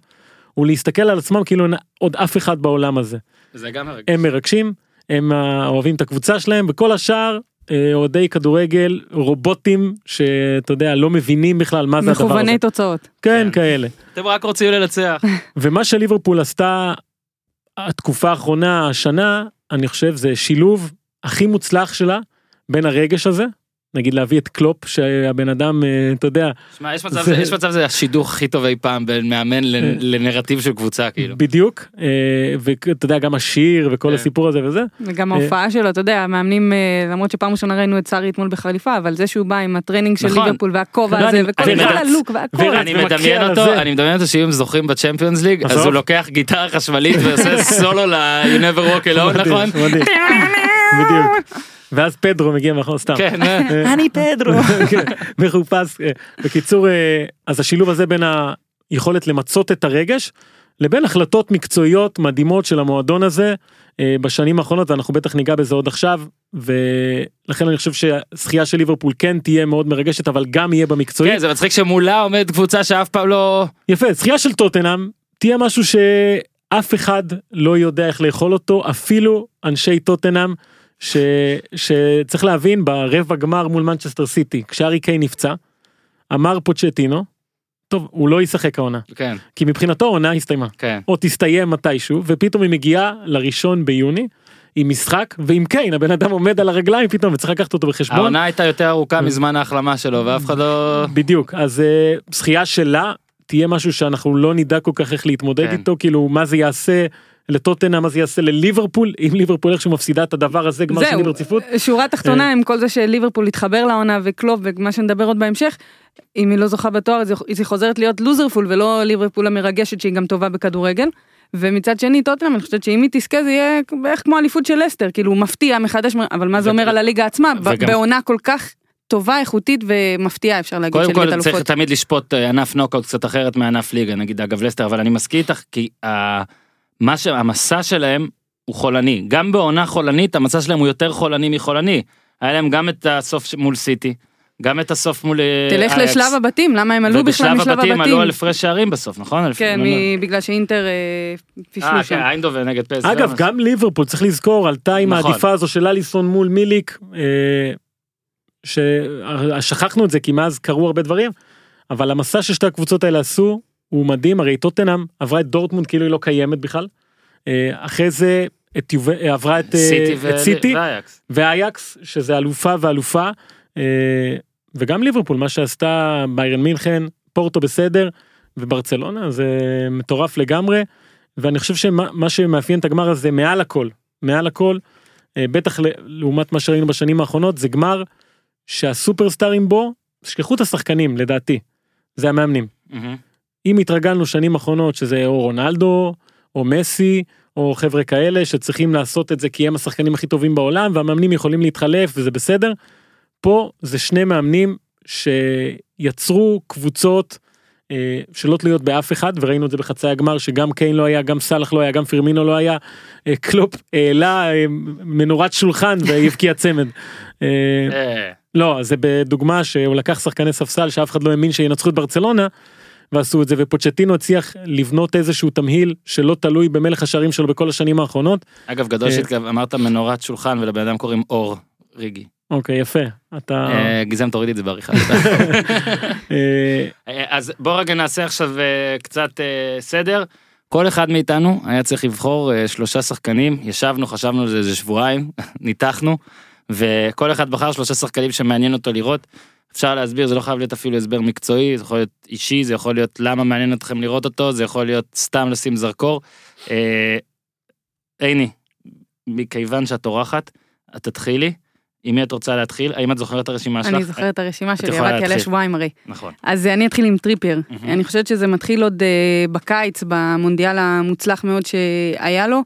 Speaker 2: הוא להסתכל על עצמם כאילו אין עוד אף אחד בעולם הזה
Speaker 1: זה גם מרגש.
Speaker 2: הם מרגשים הם אה, אוהבים את הקבוצה שלהם וכל השאר. אה, אוהדי כדורגל רובוטים שאתה יודע לא מבינים בכלל מה זה הדבר הזה
Speaker 3: מכווני תוצאות.
Speaker 2: כן
Speaker 1: כן.
Speaker 2: כאלה
Speaker 1: אתם רק רוצים לנצח.
Speaker 2: ומה שליברפול עשתה התקופה האחרונה השנה אני חושב זה שילוב הכי מוצלח שלה בין הרגש הזה נגיד להביא את קלופ שהבן אדם אה, אתה יודע
Speaker 1: שמע, יש מצב,
Speaker 2: זה-
Speaker 1: יש מצב זה השידוך הכי טוב אי פעם בין מאמן
Speaker 2: אה.
Speaker 1: לנרטיב של קבוצה כאילו.
Speaker 2: בדיוק אה, ואתה יודע גם השיר וכל. הסיפור הזה וזה
Speaker 3: וגם. ההופעה שלו, אתה יודע, המאמנים, אה, למרות שפעם ראשונה ראינו את סארי אתמול בחליפה, אבל זה שהוא בא עם הטרנינג של
Speaker 1: נכון.
Speaker 3: ליברפול והכובע הזה,
Speaker 2: אני-
Speaker 3: וכל הלוק והכל.
Speaker 1: אני מדמיין אותו. אני מדמיין אותו שאם זוכים בצ'מפיונס ליג, אז. הוא לוקח גיטרה חשמלית ועושה סולו ל- You never walk alone, נכון?
Speaker 2: בדיוק. ואז פדרו מגיע מאחור סתם.
Speaker 1: כן, אה.
Speaker 2: אני פדרו. מחופש. אה, בקיצור, אה, אז השילוב הזה בין היכולת למצות את הרגש לבין החלטות מקצועיות מדהימות של המועדון הזה אה, בשנים האחרונות ואנחנו בטח ניגע בזה עוד עכשיו ולכן אני חושב שהזכייה של ליברפול כן תהיה מאוד מרגשת אבל גם יהיה במקצועי.
Speaker 1: כן, זה מצחיק שמולה עומד קבוצה שאף פעם לא...
Speaker 2: יפה, זכייה של טוטנאם תהיה משהו שאף אחד לא יודע איך לאכול אותו, אפילו אנשי טוטנאם, ש... שצריך להבין ברבע גמר מול מנצ'סטר סיטי, כשארי קיי נפצע, אמר פוצ'טינו, טוב, הוא לא ישחק העונה,
Speaker 1: כן,
Speaker 2: כי מבחינתו העונה הסתיימה,
Speaker 1: כן.
Speaker 2: או תסתיים מתישהו, ופתאום היא מגיעה לראשון ביוני. עם משחק ועם קיין הבן אדם עומד על הרגליים פתאום וצריך לקחת אותו בחשבון
Speaker 1: העונה הייתה יותר ארוכה מזמן ההחלמה שלו ואף אחד לא...
Speaker 2: בדיוק אז אה, זכייה שלה תהיה משהו שאנחנו לא נדע כל כך איך להתמודד
Speaker 1: כן.
Speaker 2: איתו כאילו מה זה יעשה לטוטנה מה זה יעשה לליברפול אם ליברפול איכשהו מפסידה את הדבר הזה גמר שני ברציפות.
Speaker 3: שורה תחתונה
Speaker 2: אה.
Speaker 3: עם כל זה שליברפול התחבר לעונה וקלופ ומה שנדבר עוד בהמשך. אם היא לא זוכה בתואר אז היא חוזרת להיות לוזרפול ולא ליברפול המרגשת שהיא גם טובה בכדורגל. ומצד שני טוטנאם אני חושבת שאם היא תזכה זה יהיה בערך כמו אליפות של לסטר כאילו מפתיע מחדש אבל מה זה אומר על הליגה עצמה בעונה כל כך טובה איכותית ומפתיעה אפשר להגיד
Speaker 1: קודם כל צריך. תמיד לשפוט אה, ענף נוקאוט קצת אחרת מענף ליגה נגיד אגב לסטר אבל אני מסכים איתך כי מה שהמסע שלהם הוא חולני גם בעונה חולנית המסע שלהם הוא יותר חולני מחולני. היה להם גם את הסוף ש- מול סיטי גם את הסוף מול אה,
Speaker 3: תלך
Speaker 1: אייקס.
Speaker 3: לשלב הבתים למה הם עלו בכלל
Speaker 1: ובשלב
Speaker 3: משלב
Speaker 1: הבתים עלו
Speaker 3: הבתים.
Speaker 1: על הפרש שערים בסוף נכון?
Speaker 3: כן
Speaker 1: לא-
Speaker 3: מ- בגלל שאינטר אה, פישלו
Speaker 1: אה,
Speaker 3: שם.
Speaker 1: כן, איינדובן נגד פס.
Speaker 2: אגב גם ליברפול צריך לזכור עלתה עם
Speaker 1: נכון.
Speaker 2: העדיפה הזו של אליסון מול מיליק אה, ששכחנו את זה כי מאז קרו הרבה דברים אבל המסע ששתי הקבוצות האלה עשו הוא מדהים הרי טוטנאם עברה את דורטמונד כאילו היא לא קיימת בכלל. אה, אחרי זה את יובל- אה, עברה את, אה,
Speaker 1: סיטי
Speaker 2: את סיטי
Speaker 1: ואייקס.
Speaker 2: שזה אלופה ואלופה וגם ליברפול מה שעשתה ביירן מינכן פורטו בסדר וברצלונה זה מטורף לגמרי ואני חושב שמה מה שמאפיין את הגמר הזה מעל הכל מעל הכל בטח לעומת מה שראינו בשנים האחרונות זה גמר שהסופרסטארים בו שכחו את השחקנים לדעתי זה המאמנים
Speaker 1: מהמם.
Speaker 2: אם התרגלנו שנים אחרונות שזה או רונלדו או מסי או חבר'ה כאלה שצריכים לעשות את זה כי הם השחקנים הכי טובים בעולם והמאמנים יכולים להתחלף וזה בסדר. פה זה שני מאמנים שיצרו קבוצות אה, שלא תלויות באף אחד וראינו את זה בחצי הגמר שגם קיין לא היה גם סאלח לא היה גם פרמינו לא היה אה, קלופ העלה אה, מנורת שולחן והבקיע צמד. אה,
Speaker 1: אה,
Speaker 2: לא זה בדוגמה שהוא לקח שחקני ספסל שאף אחד לא האמין שינצחו את ברצלונה. ועשו את זה ופוצ'טינו הצליח לבנות איזשהו תמהיל שלא תלוי במלך השערים שלו בכל השנים האחרונות.
Speaker 1: אגב גדול
Speaker 2: אה.
Speaker 1: שאמרת מנורת שולחן ולבן אדם קוראים אור ריגי.
Speaker 2: אוקיי יפה אתה
Speaker 1: אה, גיזם תורידי את זה בעריכה.
Speaker 2: אה,
Speaker 1: אז בוא רגע נעשה עכשיו קצת סדר. כל אחד מאיתנו היה צריך לבחור שלושה שחקנים ישבנו חשבנו על זה איזה שבועיים ניתחנו וכל אחד בחר שלושה שחקנים שמעניין אותו לראות. אפשר להסביר זה לא חייב להיות אפילו הסבר מקצועי זה יכול להיות אישי זה יכול להיות למה מעניין אתכם לראות אותו זה יכול להיות סתם לשים זרקור. אה, עיני מכיוון שאת אורחת את תתחילי. עם מי את רוצה להתחיל האם את זוכרת את הרשימה שלך?
Speaker 3: אני זוכרת את הרשימה שלי, עבדתי עליה. שבועיים הרי.
Speaker 1: נכון.
Speaker 3: אז אני אתחיל עם טריפייר.
Speaker 1: מהמם.
Speaker 3: אני חושבת שזה מתחיל עוד אה, בקיץ, במונדיאל המוצלח מאוד שהיה לו.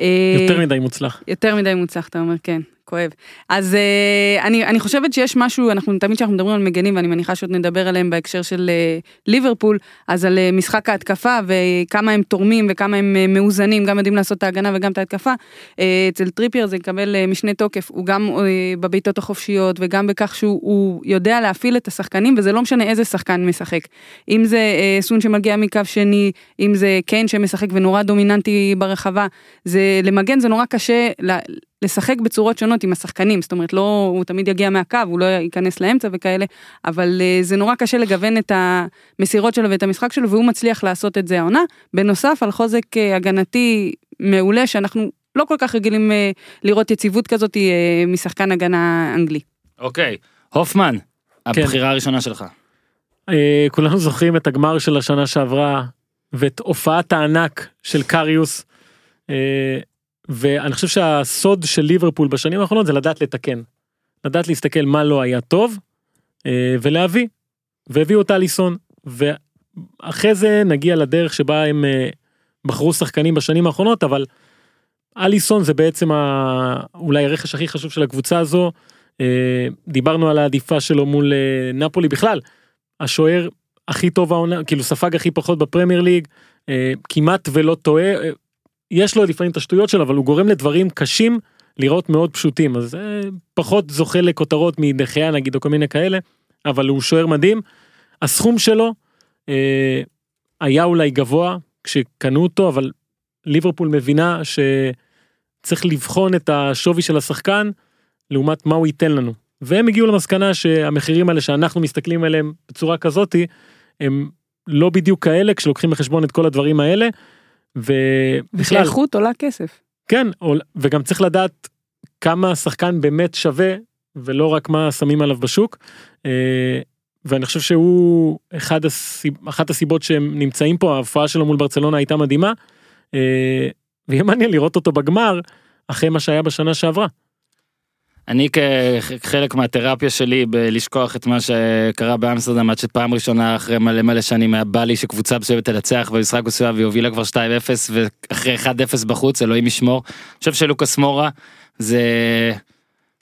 Speaker 3: אה,
Speaker 2: יותר מדי מוצלח.
Speaker 3: יותר מדי מוצלח, אתה אומר, כן, כואב. אז אה, אני, אני חושבת שיש משהו, אנחנו תמיד כשאנחנו מדברים על מגנים, ואני מניחה שעוד נדבר עליהם בהקשר של אה, ליברפול, אז על אה, משחק ההתקפה, וכמה הם תורמים וכמה הם אה, מאוזנים, גם יודעים לעשות את ההגנה וגם את ההתקפה. אה, אצל טריפייר זה יקבל משנה תוקף, הוא גם אה, בבעיטות החופשיות, וגם בכך שהוא הוא יודע להפעיל את השחקנים, וזה לא משנה איזה שחקן משחק. אם זה אה, סון שמגיע מקו שני, אם זה קיין שמשחק ונורא דומיננטי ברחבה, זה למגן זה נורא קשה ל- לשחק בצורות שונות עם השחקנים, זאת אומרת לא, הוא תמיד יגיע מהקו, הוא לא ייכנס לאמצע וכאלה, אבל אה, זה נורא קשה לגוון את המסירות שלו ואת המשחק שלו, והוא מצליח לעשות את זה העונה. בנוסף על חוזק אה, הגנתי מעולה, שאנחנו לא כל כך רגילים אה, לראות יציבות כזאת משחקן הגנה אנגלי.
Speaker 1: אוקיי. הופמן, הבחירה הראשונה שלך.
Speaker 2: אה, כולנו זוכרים את הגמר של השנה שעברה ואת הופעת הענק של קריוס. אה, ואני חושב שהסוד של ליברפול בשנים האחרונות זה לדעת לתקן. לדעת להסתכל מה לא היה טוב אה, ולהביא. והביאו את אליסון ואחרי זה נגיע לדרך שבה הם אה, בחרו שחקנים בשנים האחרונות אבל אליסון זה בעצם ה... אולי הרכש הכי חשוב של הקבוצה הזו. אה, דיברנו על העדיפה שלו מול נפולי בכלל. השוער הכי טוב העונה כאילו ספג הכי פחות בפרמייר ליג כמעט ולא טועה יש לו לפעמים את השטויות שלו אבל הוא גורם לדברים קשים לראות מאוד פשוטים אז אה, פחות זוכה לכותרות מדחיה נגיד או כל מיני כאלה אבל הוא שוער מדהים. הסכום שלו אה, היה אולי גבוה כשקנו אותו אבל ליברפול מבינה שצריך לבחון את השווי של השחקן לעומת מה הוא ייתן לנו והם הגיעו למסקנה שהמחירים האלה שאנחנו מסתכלים עליהם בצורה כזאתי הם לא בדיוק כאלה כשלוקחים בחשבון את כל הדברים האלה. ובכלל
Speaker 3: ושאיכות עולה כסף.
Speaker 2: כן וגם צריך לדעת כמה השחקן באמת שווה ולא רק מה שמים עליו בשוק. אה, ואני חושב שהוא אחד הסיב... אחת הסיבות שהם נמצאים פה ההופעה שלו מול ברצלונה הייתה מדהימה. אה, ויהיה מעניין לראות אותו בגמר אחרי מה שהיה בשנה שעברה.
Speaker 1: אני כחלק מהתרפיה שלי בלשכוח את מה שקרה באמסטרדם עד שפעם ראשונה אחרי מלא מלא שנים היה בא לי שקבוצה מסוימת תנצח במשחק מסוים והיא הובילה כבר 2-0 ואחרי 1-0 בחוץ אלוהים ישמור. אני חושב שלוקאס מורה זה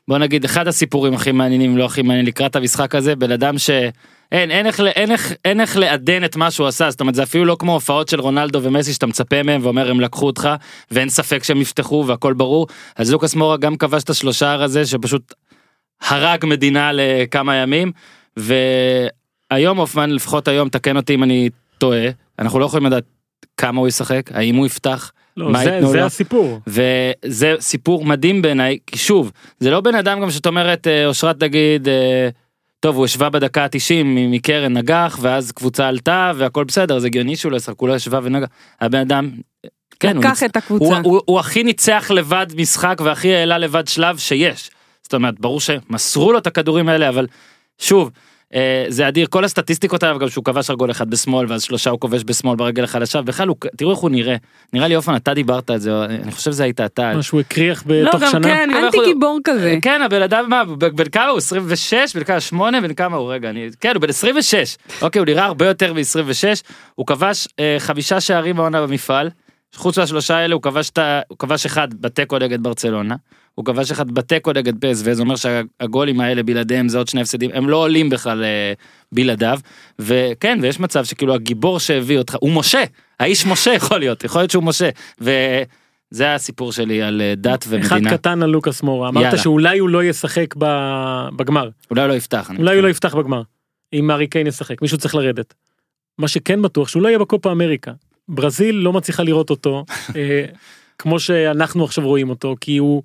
Speaker 1: בוא נגיד אחד הסיפורים הכי מעניינים לא הכי מעניין לקראת המשחק הזה בן אדם שאין אין איך אין איך אין איך לעדן את מה שהוא עשה זאת אומרת זה אפילו לא כמו הופעות של רונלדו ומסי שאתה מצפה מהם ואומר הם לקחו אותך ואין ספק שהם יפתחו והכל ברור אז לוקאס מורה גם כבש את השלושה הזה שפשוט הרג מדינה לכמה ימים והיום הופמן לפחות היום תקן אותי אם אני טועה אנחנו לא יכולים לדעת כמה הוא ישחק האם הוא יפתח
Speaker 2: לא, זה, זה
Speaker 1: לו?
Speaker 2: הסיפור.
Speaker 1: וזה סיפור מדהים בעיניי כי שוב זה לא בן אדם גם שאת אומרת אה, אושרת תגיד אה, טוב הוא השווה בדקה ה-90 מקרן נגח ואז קבוצה עלתה והכל בסדר זה הגיוני שהוא לא ישחק הוא לא השווה ונגח הבן אדם. כן, הוא,
Speaker 3: לקח
Speaker 1: ניצ...
Speaker 3: את הקבוצה.
Speaker 1: הוא, הוא, הוא הכי ניצח לבד משחק והכי העלה לבד שלב שיש. זאת אומרת ברור שמסרו לו את הכדורים האלה אבל שוב זה אדיר. כל הסטטיסטיקות עליו גם שהוא כבש רק גול אחד בשמאל ואז שלושה הוא כובש בשמאל ברגל החלשה בכלל הוא תראו איך הוא נראה. נראה לי אופן אתה דיברת על זה אני חושב זה היית אתה.
Speaker 2: מה שהוא הקריח
Speaker 1: לא,
Speaker 2: בתוך
Speaker 1: גם
Speaker 2: שנה.
Speaker 1: כן, אני אומר,
Speaker 3: אנטי גיבור כזה.
Speaker 1: כן הבן אדם מה בן כמה הוא? 26 בן כמה? 8 בן כמה הוא? רגע אני כן הוא בן 26 אוקיי הוא נראה הרבה יותר מ-26 הוא כבש אה, חמישה שערים בעונה במפעל. חוץ מהשלושה האלה הוא כבש את ה- הוא כבש אחד בתיקו נגד ברצלונה הוא כבש אחד בתיקו נגד פסו זה אומר שהגולים האלה בלעדיהם זה עוד שני הפסדים הם לא עולים בכלל אה, בלעדיו וכן ויש מצב שכאילו הגיבור שהביא אותך הוא משה האיש משה יכול להיות יכול להיות שהוא משה וזה הסיפור שלי על אה, דת
Speaker 2: אחד
Speaker 1: ומדינה
Speaker 2: קטן על לוקאס מורה אמרת
Speaker 1: יאללה.
Speaker 2: שאולי הוא לא ישחק בגמר
Speaker 1: אולי הוא לא יפתח
Speaker 2: אולי הוא לא יפתח בגמר. אם הארי קיין ישחק מישהו צריך לרדת. מה שכן בטוח שהוא לא יהיה בקופה אמריקה. ברזיל לא מצליחה לראות אותו אה, כמו שאנחנו עכשיו רואים אותו כי הוא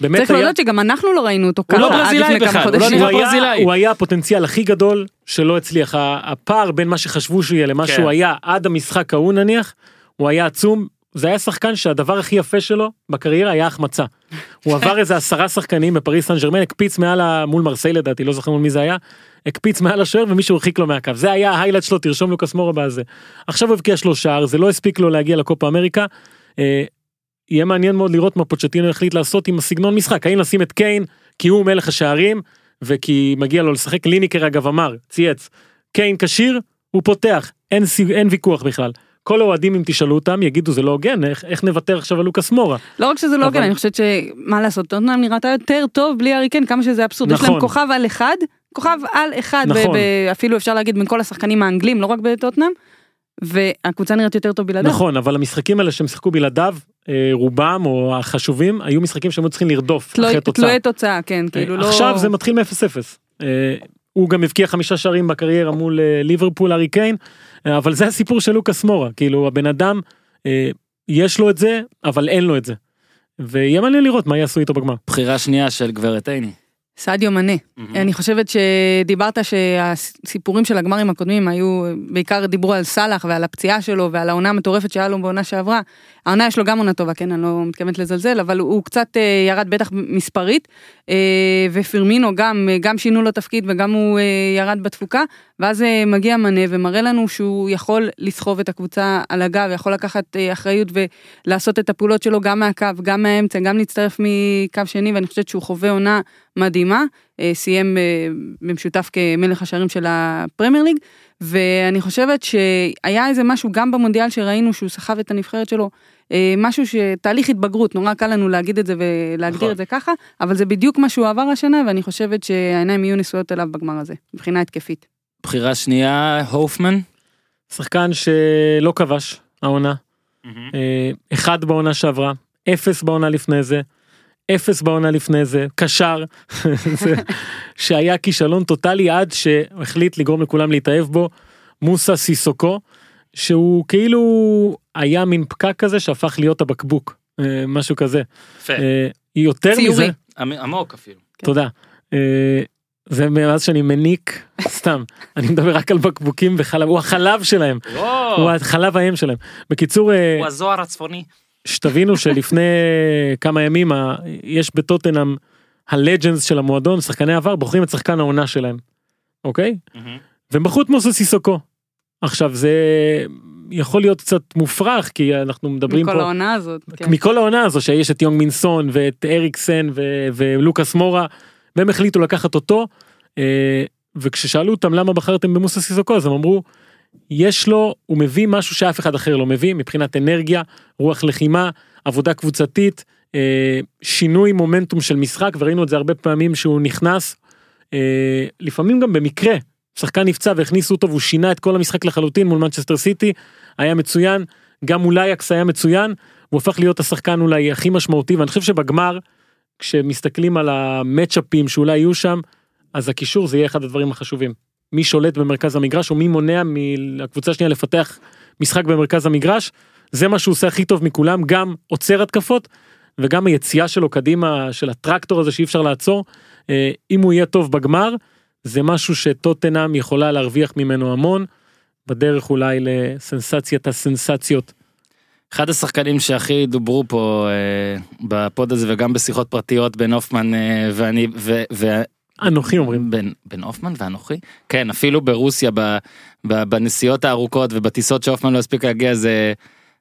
Speaker 2: באמת
Speaker 3: צריך
Speaker 2: היה,
Speaker 3: להודות שגם אנחנו לא ראינו אותו
Speaker 1: הוא לא
Speaker 3: ככה עד
Speaker 1: ברזילאי
Speaker 3: לפני כמה
Speaker 1: בכלל, הוא לא
Speaker 3: חודשים.
Speaker 1: נראה
Speaker 2: הוא היה,
Speaker 1: ברזילאי.
Speaker 2: הוא היה הפוטנציאל הכי גדול שלא הצליח הפער בין מה שחשבו שהוא יהיה למה
Speaker 1: כן.
Speaker 2: שהוא היה עד המשחק ההוא נניח הוא היה עצום זה היה שחקן שהדבר הכי יפה שלו בקריירה היה החמצה. הוא עבר איזה עשרה שחקנים בפריס סן ג'רמן הקפיץ מעל ה... מול מרסיי לדעתי לא זוכר מול מי זה היה הקפיץ מעל השוער ומישהו הרחיק לו מהקו זה היה ההיילייט שלו תרשום לוקאס מורה בזה. עכשיו הוא הבקיע שלו שער זה לא הספיק לו להגיע לקופה אמריקה. יהיה מעניין מאוד לראות מה פוצ'טינו החליט לעשות עם הסגנון משחק האם לשים את קיין כי הוא מלך השערים וכי מגיע לו לשחק ליניקר אגב אמר צייץ קיין כשיר הוא פותח אין, סי- אין ויכוח בכלל. כל האוהדים אם תשאלו אותם יגידו זה לא הוגן איך, איך נוותר עכשיו על לוקאס מורה.
Speaker 3: לא רק שזה לא
Speaker 2: אבל-
Speaker 3: הוגן, אני חושבת שמה לעשות, טוטנאם נראתה יותר טוב בלי הארי קיין, כמה שזה אבסורד, יש
Speaker 2: נכון.
Speaker 3: להם כוכב על אחד, כוכב על אחד, ב-
Speaker 2: נכון.
Speaker 3: ב- אפילו אפשר להגיד בין כל השחקנים האנגלים, לא רק בטוטנאם, והקבוצה נראית יותר טוב בלעדיו.
Speaker 2: נכון אבל המשחקים האלה שהם שיחקו בלעדיו רובם או החשובים היו משחקים שהם היו צריכים לרדוף
Speaker 3: תלוי-
Speaker 2: אחרי תוצאה.
Speaker 3: תלויי תוצאה, כן, כאילו לא...
Speaker 2: עכשיו זה מתחיל מ-0-0. אה, הוא גם הבקיע חמישה שערים בקריירה מול אה, ליברפול ארי קיין אה, אבל זה הסיפור של לוקאס מורה כאילו הבן אדם אה, יש לו את זה אבל אין לו את זה. ויהיה מעניין לראות מה יעשו איתו בגמר.
Speaker 1: בחירה שנייה של גברת עיני.
Speaker 3: סעדיו מנה. אני חושבת שדיברת שהסיפורים של הגמרים הקודמים היו, בעיקר דיברו על סאלח ועל הפציעה שלו ועל העונה המטורפת שהיה לו בעונה שעברה. העונה יש לו גם עונה טובה, כן, אני לא מתכוונת לזלזל, אבל הוא קצת אה, ירד בטח מספרית, אה, ופירמינו גם, אה, גם שינו לו תפקיד וגם הוא ירד בתפוקה, ואז מגיע מנה ומראה לנו שהוא יכול לסחוב את הקבוצה על הגב, יכול לקחת אחריות ולעשות את הפעולות שלו גם מהקו, גם מהאמצע, גם להצטרף מקו שני, ואני חושבת שהוא חווה עונה מדהימה, סיים במשותף כמלך השערים של הפרמייר ליג, ואני חושבת שהיה איזה משהו גם במונדיאל שראינו שהוא סחב את הנבחרת שלו, אה, משהו שתהליך התבגרות, נורא קל לנו להגיד את זה ולהגדיר נכון. את זה ככה, אבל זה בדיוק מה שהוא עבר השנה, ואני חושבת שהעיניים יהיו נשואות אליו בגמר הזה, מבחינה התקפית.
Speaker 1: בחירה שנייה, הופמן.
Speaker 2: שחקן שלא כבש העונה, mm-hmm. אחד בעונה שעברה, אפס בעונה לפני זה, אפס בעונה לפני זה, קשר, שהיה כישלון טוטאלי עד שהחליט לגרום לכולם להתאהב בו, מוסה סיסוקו, שהוא כאילו היה מין פקק כזה שהפך להיות הבקבוק, אה, משהו כזה.
Speaker 1: יפה.
Speaker 2: אה, יותר ציורי. מזה.
Speaker 1: עמוק אפילו.
Speaker 2: כן. תודה. אה, זה מאז שאני מניק סתם אני מדבר רק על בקבוקים וחלב הוא החלב שלהם הוא החלב האם שלהם בקיצור
Speaker 1: הוא הזוהר הצפוני
Speaker 2: שתבינו שלפני כמה ימים יש בטוטנאם הלג'נס של המועדון שחקני עבר בוחרים את שחקן העונה שלהם. אוקיי? והם בחרו את מוסס סיסוקו. עכשיו זה יכול להיות קצת מופרך כי אנחנו מדברים
Speaker 3: מכל
Speaker 2: פה
Speaker 3: מכל העונה הזאת
Speaker 2: כן. מכל העונה הזו שיש את יונג מינסון ואת אריקסן ו- ולוקאס מורה והם החליטו לקחת אותו אה, וכששאלו אותם למה בחרתם במוסס סיסוקו אז הם אמרו יש לו, הוא מביא משהו שאף אחד אחר לא מביא מבחינת אנרגיה, רוח לחימה, עבודה קבוצתית, אה, שינוי מומנטום של משחק וראינו את זה הרבה פעמים שהוא נכנס, אה, לפעמים גם במקרה, שחקן נפצע והכניסו אותו והוא שינה את כל המשחק לחלוטין מול מנצ'סטר סיטי, היה מצוין, גם מול אייקס היה מצוין, הוא הפך להיות השחקן אולי הכי משמעותי ואני חושב שבגמר, כשמסתכלים על המצ'אפים שאולי יהיו שם, אז הקישור זה יהיה אחד הדברים החשובים. מי שולט במרכז המגרש או מי מונע מהקבוצה השנייה לפתח משחק במרכז המגרש. זה מה שהוא עושה הכי טוב מכולם, גם עוצר התקפות וגם היציאה שלו קדימה של הטרקטור הזה שאי אפשר לעצור. אה, אם הוא יהיה טוב בגמר, זה משהו שטוטנאם יכולה להרוויח ממנו המון, בדרך אולי לסנסציית הסנסציות.
Speaker 1: אחד השחקנים שהכי דוברו פה אה, בפוד הזה וגם בשיחות פרטיות בין הופמן אה, ואני ו, ו,
Speaker 2: אנוכי אומרים.
Speaker 1: בן, בן הופמן ואנוכי? כן, אפילו ברוסיה ב, ב, בנסיעות הארוכות ובטיסות שהופמן לא הספיק להגיע זה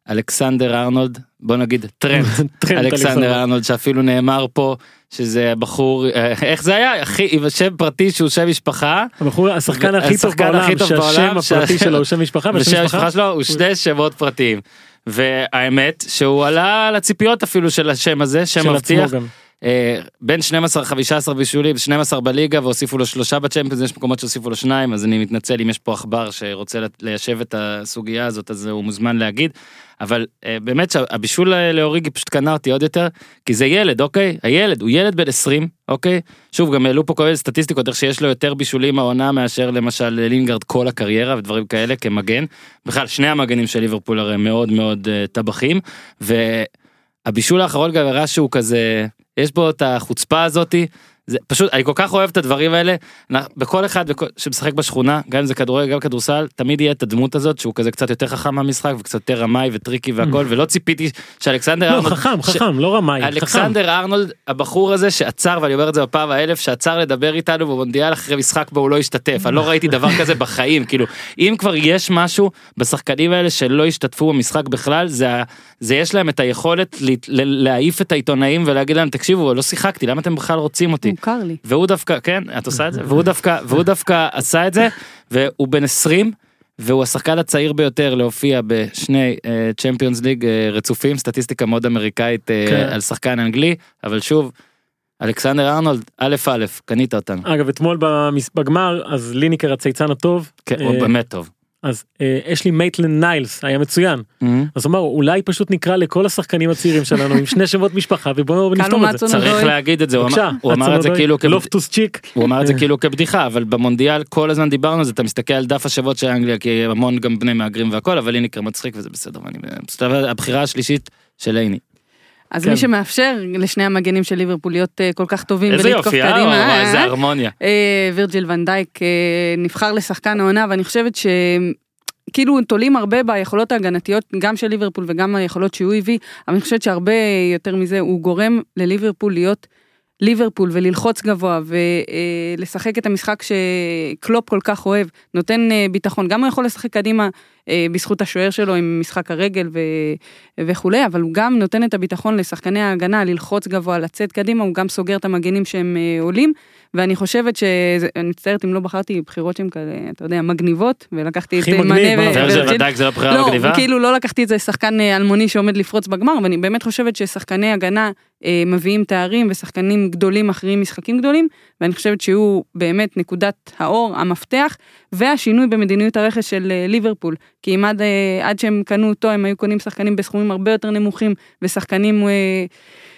Speaker 1: אלכסנדר ארנולד, בוא נגיד טרנט אלכסנדר ארנולד שאפילו נאמר פה שזה בחור, אה, איך זה היה? אחי, שם פרטי שהוא שם משפחה.
Speaker 2: הבחור, השחקן הכי טוב בעולם, שהשם הפרטי שלו הוא שם משפחה,
Speaker 1: ושם המשפחה שלו הוא שני שמות פרטיים. והאמת שהוא עלה לציפיות אפילו של השם הזה, שם מבטיח. אה, בין 12-15 בישולים, 12 בליגה והוסיפו לו שלושה בצ'מפיונס, יש מקומות שהוסיפו לו שניים, אז אני מתנצל אם יש פה עכבר שרוצה ליישב את הסוגיה הזאת, אז הוא מוזמן להגיד. אבל אה, באמת שהבישול לאוריגי פשוט קנה אותי עוד יותר, כי זה ילד, אוקיי? הילד, הוא ילד בן 20, אוקיי? שוב, גם העלו פה כל מיני סטטיסטיקות, איך שיש לו יותר בישולים העונה מאשר למשל לינגרד כל הקריירה ודברים כאלה כמגן. בכלל, שני המגנים של ליברפול הרי מאוד מאוד uh, טבחים, והבישול האחרון גם הראה שהוא כזה... יש בו את החוצפה הזאתי. זה פשוט אני כל כך אוהב את הדברים האלה. בכל אחד בכל, שמשחק בשכונה גם אם זה כדורגל גם כדורסל תמיד יהיה את הדמות הזאת שהוא כזה קצת יותר חכם מהמשחק וקצת יותר רמאי וטריקי והכל ולא ציפיתי שאלכסנדר
Speaker 2: לא, ארנולד חכם חכם לא רמאי
Speaker 1: אלכסנדר ארנולד הבחור הזה שעצר ואני אומר את זה בפעם האלף שעצר לדבר איתנו במונדיאל אחרי משחק בו הוא לא השתתף. אני לא ראיתי דבר כזה בחיים כאילו אם כבר יש משהו בשחקנים האלה שלא השתתפו במשחק בכלל זה זה יש להם את היכולת להעיף את העיתונאים ולהגיד להם תקשיבו לא שיחקתי למה אתם בכלל רוצים אותי.
Speaker 3: מוכר לי.
Speaker 1: והוא דווקא כן את עושה את זה והוא דווקא והוא דווקא עשה את זה והוא בן 20 והוא השחקן הצעיר ביותר להופיע בשני צ'מפיונס uh, ליג uh, רצופים סטטיסטיקה מאוד אמריקאית uh, כן. על שחקן אנגלי אבל שוב. אלכסנדר ארנולד א' א' קנית אותנו.
Speaker 2: אגב אתמול בגמר אז ליניקר הצייצן הטוב.
Speaker 1: כן, הוא באמת טוב.
Speaker 2: אז אה, יש לי מייטלן ניילס היה מצוין mm-hmm. אז אמר אולי פשוט נקרא לכל השחקנים הצעירים שלנו עם שני שמות משפחה ובואו נפתור את זה.
Speaker 1: צריך להגיד את זה הוא אמר את זה כאילו
Speaker 2: לופטוס צ'יק
Speaker 1: הוא אמר את זה כאילו כבדיחה אבל במונדיאל כל הזמן דיברנו על זה אתה מסתכל על דף השבועות של אנגליה כי המון גם בני מהגרים והכל אבל הנה נקרא מצחיק וזה בסדר ואני הבחירה השלישית של עיני.
Speaker 3: אז
Speaker 2: כן.
Speaker 3: מי שמאפשר לשני המגנים של ליברפול להיות אה, כל כך טובים
Speaker 1: איזה
Speaker 3: ולתקוף
Speaker 1: יופי, אה?
Speaker 3: קדימה,
Speaker 1: וואי,
Speaker 3: אה,
Speaker 1: איזה הרמוניה.
Speaker 3: אה, וירג'יל ונדייק נבחר לשחקן העונה ואני חושבת ש... כאילו תולים הרבה ביכולות ההגנתיות גם של ליברפול וגם היכולות שהוא הביא, אבל אני חושבת שהרבה יותר מזה הוא גורם לליברפול להיות ליברפול וללחוץ גבוה ולשחק את המשחק שקלופ כל כך אוהב, נותן ביטחון, גם הוא יכול לשחק קדימה בזכות השוער שלו עם משחק הרגל ו... וכולי, אבל הוא גם נותן את הביטחון לשחקני ההגנה ללחוץ גבוה, לצאת קדימה, הוא גם סוגר את המגנים שהם אה, עולים, ואני חושבת ש... אני מצטערת אם לא בחרתי בחירות שהן כאלה, אתה יודע, מגניבות, ולקחתי את אה,
Speaker 2: מגניב, מה?
Speaker 3: ו-
Speaker 1: וירג'יל. ונדייק זה לא בחירה
Speaker 3: לא,
Speaker 1: מגניבה?
Speaker 3: כאילו לא לקחתי את זה שחקן אה, אלמוני שעומד לפרוץ בגמר, ואני באמת חושבת ששחקני הגנה אה, מביאים תארים ושחקנים גדולים מכריעים משחקים גדולים, ואני חושבת שהוא באמת נקודת האור, המפתח, והשינוי במדיניות הרכש של אה, ליברפול, כי אם עד, אה, עד שהם קנו אותו הם היו קונים שחקנים בסכומים הרבה יותר נמוכים, ושחקנים אה,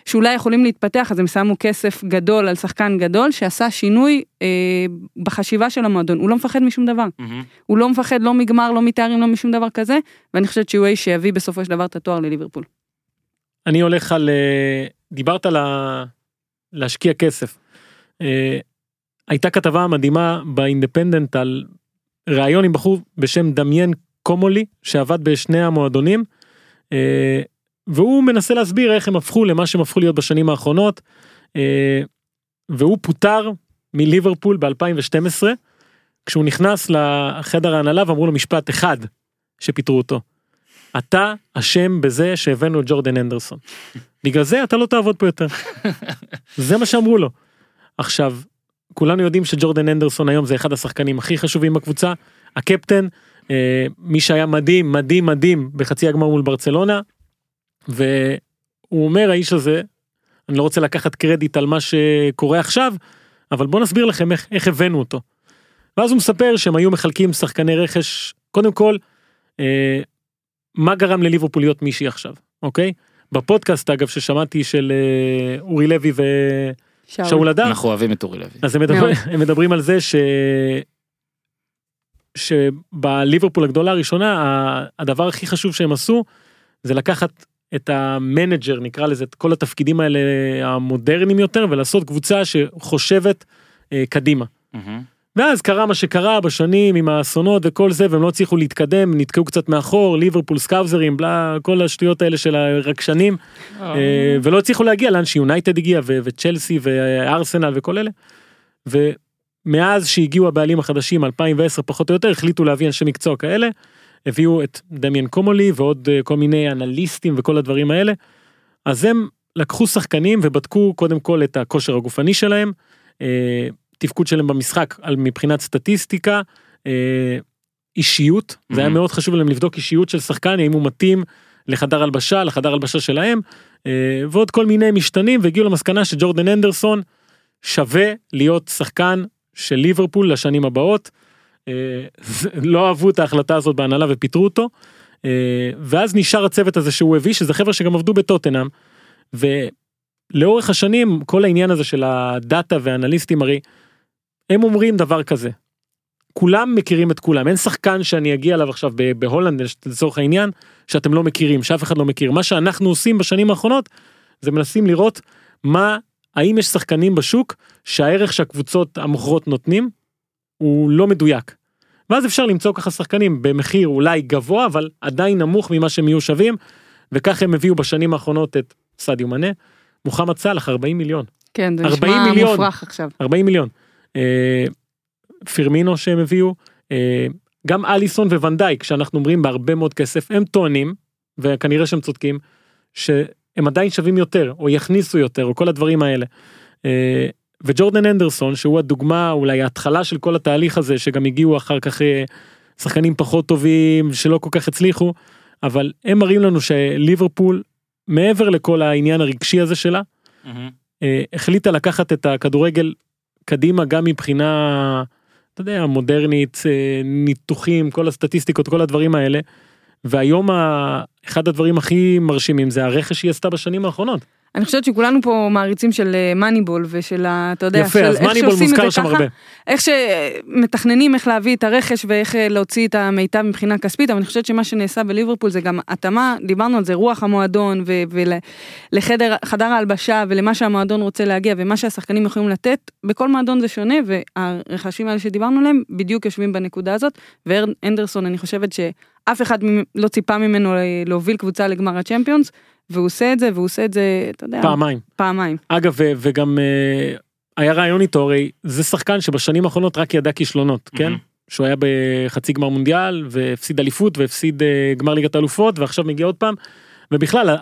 Speaker 3: שאולי יכולים להתפתח, אז הם שמו כסף גדול על שחקן גדול, שעשה שינוי אה, בחשיבה של המועדון, הוא לא מפחד משום דבר.
Speaker 1: מהמם.
Speaker 3: הוא לא מפחד לא מגמר, לא מתארים, לא משום דבר כזה, ואני חושבת שהוא האיש שיביא בסופו של דבר את התואר לליברפול.
Speaker 2: אני הולך על אה, דיברת על ה- להשקיע כסף. אה, הייתה כתבה מדהימה באינדפנדנט על ראיון עם בחור בשם דמיין קומולי שעבד בשני המועדונים. אה, והוא מנסה להסביר איך הם הפכו למה שהם הפכו להיות בשנים האחרונות. אה, והוא פוטר מליברפול ב-2012 כשהוא נכנס לחדר ההנהלה ואמרו לו משפט אחד שפיטרו אותו. אתה אשם בזה שהבאנו את ג'ורדן אנדרסון. בגלל זה אתה לא תעבוד פה יותר. זה מה שאמרו לו. עכשיו, כולנו יודעים שג'ורדן אנדרסון היום זה אחד השחקנים הכי חשובים בקבוצה, הקפטן, מי שהיה מדהים, מדהים, מדהים בחצי הגמר מול ברצלונה, והוא אומר האיש הזה, אני לא רוצה לקחת קרדיט על מה שקורה עכשיו, אבל בוא נסביר לכם איך, איך הבאנו אותו. ואז הוא מספר שהם היו מחלקים שחקני רכש, קודם כל, אה, מה גרם לליברפול להיות מישהי עכשיו, אוקיי? בפודקאסט אגב ששמעתי של אה, אורי לוי ושאול הדר,
Speaker 1: אנחנו אוהבים את אורי לוי.
Speaker 2: אז הם מדברים, הם מדברים על זה ש... שבליברפול הגדולה הראשונה הדבר הכי חשוב שהם עשו זה לקחת את המנג'ר נקרא לזה את כל התפקידים האלה המודרניים יותר ולעשות קבוצה שחושבת אה, קדימה.
Speaker 1: מהמם.
Speaker 2: ואז קרה מה שקרה בשנים עם האסונות וכל זה והם לא הצליחו להתקדם נתקעו קצת מאחור ליברפול סקאוזרים בלה כל השטויות האלה של הרגשנים אה, ולא הצליחו להגיע לאן שיונייטד הגיע וצ'לסי וארסנל וכל אלה. ומאז שהגיעו הבעלים החדשים 2010 פחות או יותר החליטו להביא אנשי מקצוע כאלה. הביאו את דמיאן קומולי ועוד אה, כל מיני אנליסטים וכל הדברים האלה. אז הם לקחו שחקנים ובדקו קודם כל את הכושר הגופני שלהם. אה, תפקוד שלהם במשחק על מבחינת סטטיסטיקה. אה, אישיות זה היה
Speaker 1: Mhm.
Speaker 2: מאוד חשוב להם לבדוק אישיות של שחקן האם הוא מתאים לחדר הלבשה לחדר הלבשה שלהם אה, ועוד כל מיני משתנים והגיעו למסקנה שג'ורדן אנדרסון שווה להיות שחקן של ליברפול לשנים הבאות. אה, לא אהבו את ההחלטה הזאת בהנהלה ופיטרו אותו. אה, ואז נשאר הצוות הזה שהוא הביא שזה חבר'ה שגם עבדו בטוטנאם. ולאורך השנים כל העניין הזה של הדאטה ואנליסטים הרי הם אומרים דבר כזה. כולם מכירים את כולם אין שחקן שאני אגיע אליו עכשיו בהולנד לצורך העניין שאתם לא מכירים שאף אחד לא מכיר מה שאנחנו עושים בשנים האחרונות זה מנסים לראות מה האם יש שחקנים בשוק שהערך שהקבוצות המוכרות נותנים הוא לא מדויק. ואז אפשר למצוא ככה שחקנים במחיר אולי גבוה אבל עדיין נמוך ממה שהם יהיו שווים וכך הם הביאו בשנים האחרונות את סדיו מנה מוחמד סאלח 40 מיליון
Speaker 3: כן, זה
Speaker 2: 40
Speaker 3: נשמע
Speaker 2: מיליון.
Speaker 3: מופרך עכשיו.
Speaker 2: 40 מיליון. אה, פירמינו שהם הביאו, אה, גם אליסון וונדייק שאנחנו אומרים בהרבה מאוד כסף, הם טוענים, וכנראה שהם צודקים, שהם עדיין שווים יותר, או יכניסו יותר, או כל הדברים האלה. אה, וג'ורדן אנדרסון, שהוא הדוגמה, אולי ההתחלה של כל התהליך הזה, שגם הגיעו אחר כך אה, שחקנים פחות טובים, שלא כל כך הצליחו, אבל הם מראים לנו שליברפול, מעבר לכל העניין הרגשי הזה שלה. אה, החליטה לקחת את הכדורגל קדימה גם מבחינה, אתה יודע, מודרנית, ניתוחים, כל הסטטיסטיקות, כל הדברים האלה. והיום ה... אחד הדברים הכי מרשימים זה הרכש שהיא עשתה בשנים האחרונות.
Speaker 3: אני חושבת שכולנו פה מעריצים של מאניבול ושל ה... אתה יודע,
Speaker 2: יפה,
Speaker 3: של
Speaker 2: אז מאניבול מוזכר שם
Speaker 3: ככה,
Speaker 2: הרבה.
Speaker 3: איך שמתכננים איך להביא את הרכש ואיך אה, להוציא את המיטב מבחינה כספית, אבל אני חושבת שמה שנעשה בליברפול זה גם התאמה, דיברנו על זה, רוח המועדון ולחדר חדר ההלבשה ולמה שהמועדון רוצה להגיע ומה שהשחקנים יכולים לתת, בכל מועדון זה שונה והרכשים האלה שדיברנו עליהם בדיוק יושבים בנקודה הזאת, ואנדרסון אני חושבת שאף אחד לא ציפה ממנו אה, להוביל קבוצה לגמר הצ'מפיונס, והוא עושה את זה והוא עושה את זה, אתה יודע,
Speaker 2: פעמיים.
Speaker 3: פעמיים.
Speaker 2: אגב, ו- וגם אה, היה רעיון איתו, הרי זה שחקן שבשנים האחרונות רק ידע כישלונות, כן?
Speaker 1: מהמם.
Speaker 2: שהוא היה בחצי גמר מונדיאל והפסיד אליפות והפסיד אה, גמר ליגת האלופות ועכשיו מגיע עוד פעם. ובכלל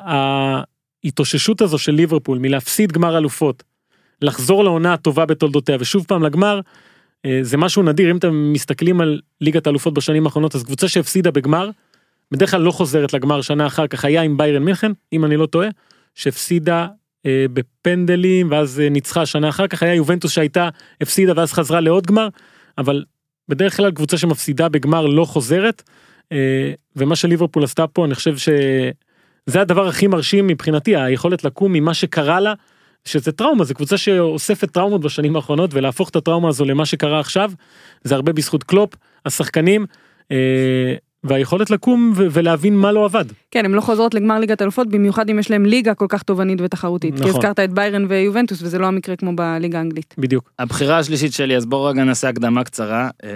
Speaker 2: ההתאוששות הזו של ליברפול מלהפסיד גמר אלופות, לחזור לעונה הטובה בתולדותיה ושוב פעם לגמר, אה, זה משהו נדיר אם אתם מסתכלים על ליגת האלופות בשנים האחרונות אז קבוצה שהפסידה בגמר, בדרך כלל לא חוזרת לגמר שנה אחר כך היה עם ביירן מינכן אם אני לא טועה, שהפסידה אה, בפנדלים ואז אה, ניצחה שנה אחר כך היה יובנטוס שהייתה הפסידה ואז חזרה לעוד גמר אבל בדרך כלל קבוצה שמפסידה בגמר לא חוזרת אה, ומה שליברפול עשתה פה אני חושב שזה הדבר הכי מרשים מבחינתי היכולת לקום ממה שקרה לה שזה טראומה זה קבוצה שאוספת טראומות בשנים האחרונות ולהפוך את הטראומה הזו למה שקרה עכשיו זה הרבה בזכות קלופ השחקנים אה, והיכולת לקום ו- ולהבין מה לא עבד.
Speaker 3: כן, הן לא חוזרות לגמר ליגת אלופות, במיוחד אם יש להם ליגה כל כך תובענית ותחרותית. כי
Speaker 2: נכון.
Speaker 3: הזכרת את ביירן ויובנטוס, וזה לא המקרה כמו בליגה האנגלית.
Speaker 2: בדיוק.
Speaker 1: הבחירה השלישית שלי, אז בואו רגע נעשה הקדמה קצרה. אה,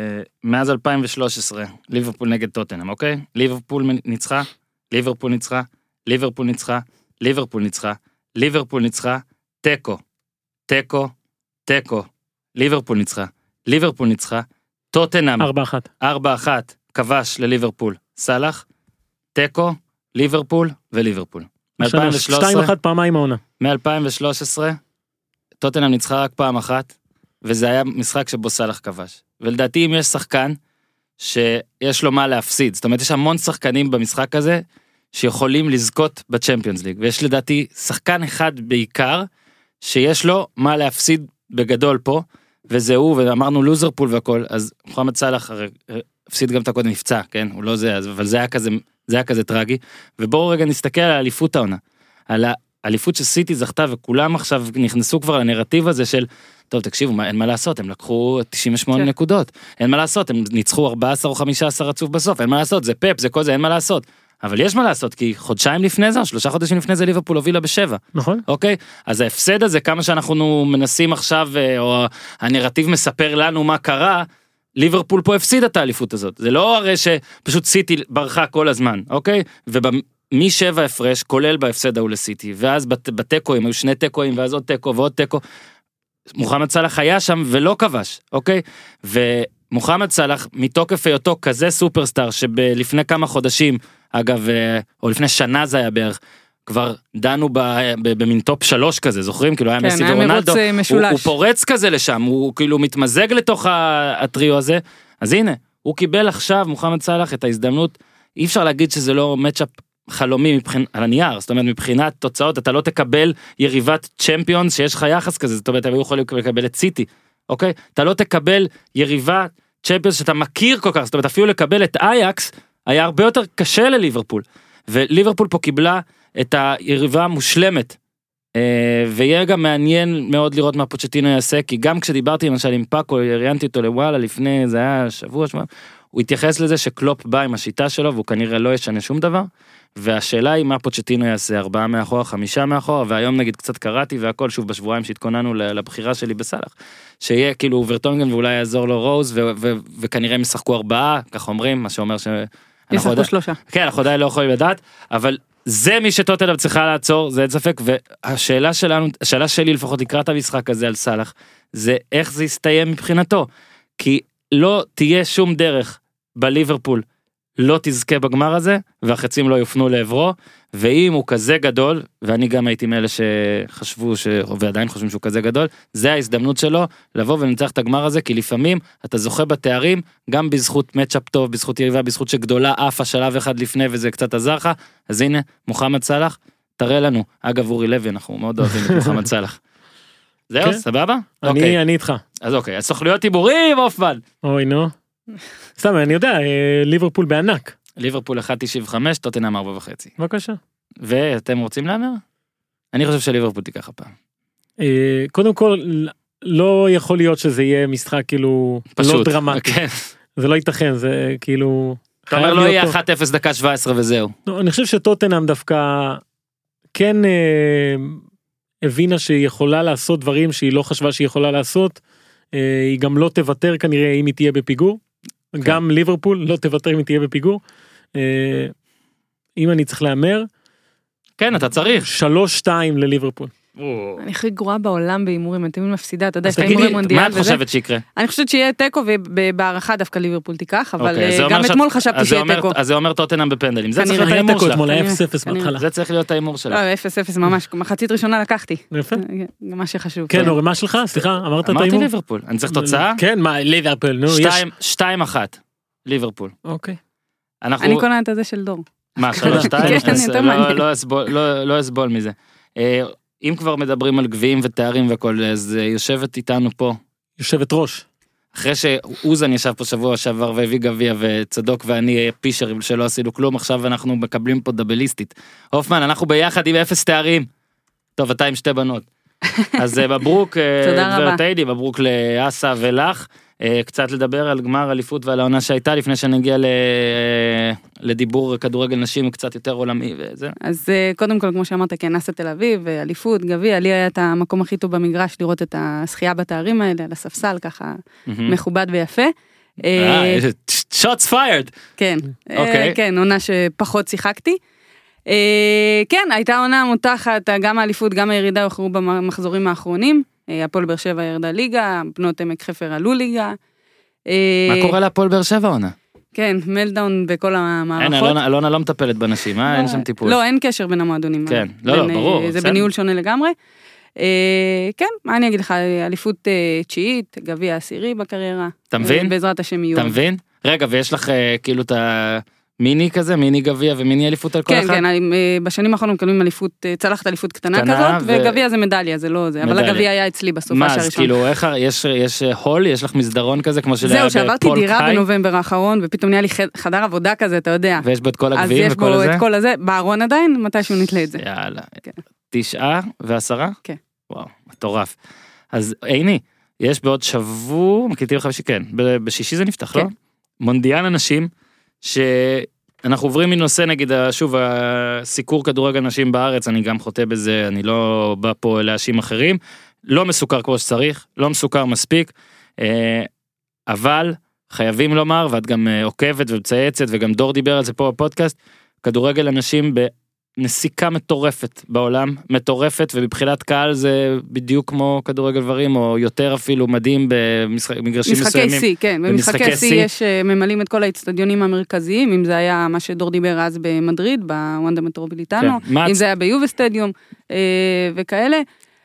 Speaker 1: מאז 2013, ליברפול נגד טוטנאם, אוקיי? ליברפול ניצחה, ליברפול ניצחה, ליברפול ניצחה, ליברפול ניצחה, ליברפול ניצחה, תיקו, תיקו, תיקו, ליברפול ניצחה, ליברפול ניצחה, טוטנאם,
Speaker 2: 4-1.
Speaker 1: 4-1, כבש לליברפול, סאלח, תיקו, ליברפול וליברפול. מ-2013,
Speaker 2: 2-1 פעמיים העונה.
Speaker 1: מ-2013, טוטנאם ניצחה רק פעם אחת, וזה היה משחק שבו סאלח כבש. ולדעתי אם יש שחקן שיש לו מה להפסיד, זאת אומרת יש המון שחקנים במשחק הזה שיכולים לזכות בצ'מפיונס ליג, ויש לדעתי שחקן אחד בעיקר שיש לו מה להפסיד בגדול פה, וזה הוא, ואמרנו לוזרפול והכל, אז מוחמד סאלח הרי אה, הפסיד גם את הקודם נפצע, כן? הוא לא זה, אז- אבל זה היה כזה, זה היה כזה טרגי. ובואו רגע נסתכל על אליפות העונה. על האליפות שסיטי זכתה וכולם עכשיו נכנסו כבר לנרטיב הזה של טוב תקשיבו מה, אין מה לעשות הם לקחו 98
Speaker 3: כן.
Speaker 1: נקודות אין מה לעשות הם ניצחו 14 או 15 רצוף בסוף אין מה לעשות זה פפ זה כל זה אין מה לעשות. אבל יש מה לעשות כי חודשיים לפני זה או שלושה חודשים לפני זה ליברפול הובילה בשבע
Speaker 2: נכון?
Speaker 1: אוקיי אז ההפסד הזה כמה שאנחנו מנסים עכשיו אה, או הנרטיב מספר לנו מה קרה. ליברפול פה הפסידה את האליפות הזאת זה לא הרי שפשוט סיטי ברחה כל הזמן אוקיי ומשבע הפרש כולל בהפסד ההוא לסיטי ואז בת- בתיקואים היו שני תיקואים ואז עוד תיקו ועוד תיקו. מוחמד סאלח היה שם ולא כבש אוקיי ומוחמד סאלח מתוקף היותו כזה סופרסטאר שלפני כמה חודשים אגב אה, או לפני שנה זה היה בערך. כבר דנו ב- ב- במין top שלוש כזה זוכרים כאילו היה
Speaker 3: כן,
Speaker 1: מסי ורונלדו
Speaker 3: אה,
Speaker 1: הוא. הוא פורץ כזה לשם הוא כאילו מתמזג לתוך הטריו הזה אז הנה הוא קיבל עכשיו מוחמד סאלח את ההזדמנות אי אפשר להגיד שזה לא matchup חלומי מבחינ... על הנייר זאת אומרת מבחינת תוצאות אתה לא תקבל יריבת צ'מפיונס שיש לך יחס כזה זאת אומרת הם היו יכולים לקבל את סיטי אוקיי אתה לא תקבל יריבה צ'מפיונס שאתה מכיר כל כך זאת אומרת אפילו לקבל את אייקס היה הרבה יותר קשה לליברפול וליברפול פה קיבלה את היריבה המושלמת. אה, ויהיה גם מעניין מאוד לראות מה פוצ'טינו יעשה כי גם כשדיברתי למשל עם פאקו ראיינתי אותו לוואלה לפני זה היה שבוע שבוע הוא התייחס לזה שקלופ בא עם השיטה שלו והוא כנראה לא ישנה שום דבר. והשאלה היא מה פוצ'טינו יעשה ארבעה מאחורה חמישה מאחורה והיום נגיד קצת קראתי והכל שוב בשבועיים שהתכוננו לבחירה שלי בסאלח. שיהיה כאילו ורטונגן ואולי יעזור לו רוז וכנראה הם ישחקו ארבעה כך אומרים מה שאומר ש...
Speaker 3: ישחקו
Speaker 1: עדיין-
Speaker 3: שלושה.
Speaker 1: כן אנחנו עדיין לא יכולים לדעת אבל זה מי שטוטנאם צריכה לעצור זה אין ספק והשאלה שלנו השאלה שלי לפחות לקראת המשחק הזה על סאלח זה איך זה יסתיים מבחינתו כי לא תהיה שום דרך בליברפול לא תזכה בגמר הזה והחצים לא יופנו לעברו ואם הוא כזה גדול ואני גם הייתי מאלה שחשבו ש... ועדיין חושבים שהוא כזה גדול זה ההזדמנות שלו לבוא ולנצח את הגמר הזה כי לפעמים אתה זוכה בתארים גם בזכות מצ'אפ טוב בזכות יריבה בזכות שגדולה עפה שלב אחד לפני וזה קצת עזר לך אז הנה מוחמד סאלח תראה לנו אגב אורי לוי אנחנו מאוד אוהבים את מוחמד סאלח. זהו
Speaker 2: כן.
Speaker 1: סבבה? אוקיי
Speaker 2: אני אני איתך.
Speaker 1: אז אוקיי אז סוכנויות הימורים הופמן.
Speaker 2: אוי נו. סתם אני יודע אה, ליברפול בענק.
Speaker 1: ליברפול 1.95 טוטנאם 4.5
Speaker 2: בבקשה.
Speaker 1: ואתם רוצים להמר? אני חושב שליברפול תיקח הפעם.
Speaker 2: אה, קודם כל, לא יכול להיות שזה יהיה משחק כאילו לא
Speaker 1: פשוט.
Speaker 2: דרמטי.
Speaker 1: כן.
Speaker 2: זה לא ייתכן, זה כאילו...
Speaker 1: אתה אומר לא יהיה
Speaker 2: טוב.
Speaker 1: 1-0 דקה 17 וזהו.
Speaker 2: לא, אני חושב שטוטנאם דווקא כן אה, הבינה שהיא יכולה לעשות דברים שהיא לא חשבה שהיא יכולה לעשות. אה, היא גם לא תוותר כנראה אם היא תהיה בפיגור.
Speaker 1: כן.
Speaker 2: גם ליברפול לא תוותר אם היא תהיה בפיגור. אה, אם אני צריך להמר,
Speaker 1: כן, אתה צריך.
Speaker 2: 3-2 לליברפול.
Speaker 3: אני הכי גרועה בעולם בהימורים, אני תמיד מפסידה, אתה יודע, יש ההימורי מונדיאל
Speaker 1: מה את. חושבת שיקרה?
Speaker 3: אני חושבת שיהיה תיקו ובהערכה דווקא ליברפול תיקח, אבל
Speaker 1: אוקיי,
Speaker 3: אה, גם אתמול חשבתי שיהיה
Speaker 1: אומר-
Speaker 3: תיקו.
Speaker 1: אז זה אומר טוטנאם בפנדלים. זה צריך. להיות ההימור שלך.
Speaker 2: 0-0.
Speaker 1: זה צריך להיות ההימור שלך.
Speaker 3: לא, אפס אפס ממש, מחצית ראשונה לקחתי.
Speaker 2: יפה.
Speaker 3: מה שחשוב.
Speaker 2: כן, אורי, מה שלך? סליחה, אמרת את
Speaker 1: אמרתי
Speaker 2: ההימור?
Speaker 1: ליברפול. אני צריך תוצאה?
Speaker 2: כן, מה, ליברפול, נו, יש...
Speaker 1: שתיים- 2-1. ליברפול.
Speaker 2: אוקיי.
Speaker 3: אני קונה את הזה של דור.
Speaker 1: מה, שלוש שתיים?
Speaker 3: כן,
Speaker 1: אז
Speaker 3: יותר
Speaker 1: לא-
Speaker 3: מעניין.
Speaker 1: לא אסבול- לא לא אסבול מזה. אם כבר מדברים על גביעים ותארים והכל, אז אה, יושבת איתנו פה,
Speaker 2: יושבת ראש.
Speaker 1: אחרי שאוזן ישב פה שבוע שעבר והביא גביע וצדוק ואני אה, פישרים שלא עשינו כלום, עכשיו אנחנו מקבלים פה דאבליסטית. הופמן, אנחנו ביחד עם אפס תארים. טוב, אתה עם שתי בנות. אז אה, מברוק,
Speaker 3: תודה רבה.
Speaker 1: גברת היידי, מברוק לאסה ולך. אה, קצת לדבר על גמר אליפות ועל העונה שהייתה לפני שנגיע ל- אה, לדיבור כדורגל נשים קצת יותר עולמי וזה.
Speaker 3: אז אה, קודם כל, כמו שאמרת, כן, נאסא תל אביב, אליפות, גביע, לי היה את המקום הכי טוב במגרש לראות את הזכייה בתארים האלה, על הספסל, ככה. מכובד ויפה.
Speaker 1: shots fired.
Speaker 3: כן,
Speaker 1: אוקיי.
Speaker 3: כן, עונה שפחות שיחקתי. כן, הייתה עונה מותחת, גם האליפות, גם הירידה הוכרו במחזורים האחרונים. אה, הפועל באר שבע ירדה ליגה, בנות עמק חפר עלו ליגה. אה,
Speaker 1: מה קורה להפועל באר שבע עונה?
Speaker 3: כן, מלדאון בכל
Speaker 1: אין,
Speaker 3: המערכות.
Speaker 1: אלונה אלונה לא מטפלת בנשים, אה? אין שם טיפול.
Speaker 3: לא, אין קשר בין המועדונים.
Speaker 1: כן. לא, לא,
Speaker 3: אה,
Speaker 1: ברור,
Speaker 3: זה. בניהול שונה לגמרי. אה, כן, מה אני אגיד לך, אליפות אה, תשיעית, גביע עשירי בקריירה.
Speaker 1: אתה מבין?
Speaker 3: בעזרת השם יהיו.
Speaker 1: אתה מבין? רגע, ויש לך אה, כאילו את המיני כזה, מיני גביע ומיני אליפות על כל
Speaker 3: כן,
Speaker 1: אחד?
Speaker 3: כן, אה, בשנים האחרונות מקבלים אליפות, אה, צלחת אליפות קטנה
Speaker 1: קטנה,
Speaker 3: כזאת,
Speaker 1: ו-
Speaker 3: וגביע זה מדליה, זה לא זה, אבל
Speaker 1: מדליה.
Speaker 3: הגביע היה אצלי בסופה
Speaker 1: מה,
Speaker 3: של
Speaker 1: אז
Speaker 3: הראשון.
Speaker 1: כאילו, איך, יש יש אה, הול? יש לך מסדרון כזה כמו של
Speaker 3: זהו, שעברתי דירה
Speaker 1: קאי,
Speaker 3: בנובמבר האחרון, ופתאום נהיה לי חד- חדר עבודה כזה, אתה יודע.
Speaker 1: ויש בו את כל
Speaker 3: אז
Speaker 1: הגביעים
Speaker 3: יש
Speaker 1: וכל
Speaker 3: בו
Speaker 1: הזה?
Speaker 3: את כל הזה, בארון עדיין, מתישהו נתלה את זה.
Speaker 1: יאללה.
Speaker 3: כן.
Speaker 1: תשעה ועשרה?
Speaker 3: כן.
Speaker 1: וואו, מטורף. אז עיני, יש בעוד שבוע, מקליטים לך כן, בשישי זה נפתח,
Speaker 3: כן.
Speaker 1: לא? מונדיאל אנשים, שאנחנו עוברים מנושא נגיד, שוב, הסיקור כדורגל נשים בארץ, אני גם חוטא בזה, אני לא בא פה להאשים אחרים, לא מסוכר כמו שצריך, לא מסוכר מספיק, אה, אבל חייבים לומר, ואת גם אה, עוקבת ומצייצת, וגם דור דיבר על זה פה בפודקאסט, כדורגל אנשים בנסיקה מטורפת בעולם, מטורפת, ומבחינת קהל זה בדיוק כמו כדורגל גברים, או יותר אפילו מדהים במגרשים
Speaker 3: משחקי
Speaker 1: מסוימים.
Speaker 3: שיא, כן,
Speaker 1: במשחקי שיא.
Speaker 3: יש, אה, ממלאים את כל האצטדיונים המרכזיים, אם זה היה מה שדור דיבר אז במדריד, בוונדה מטרוביליטנו,
Speaker 1: כן.
Speaker 3: אם זה היה ביובה סטדיום אה, וכאלה,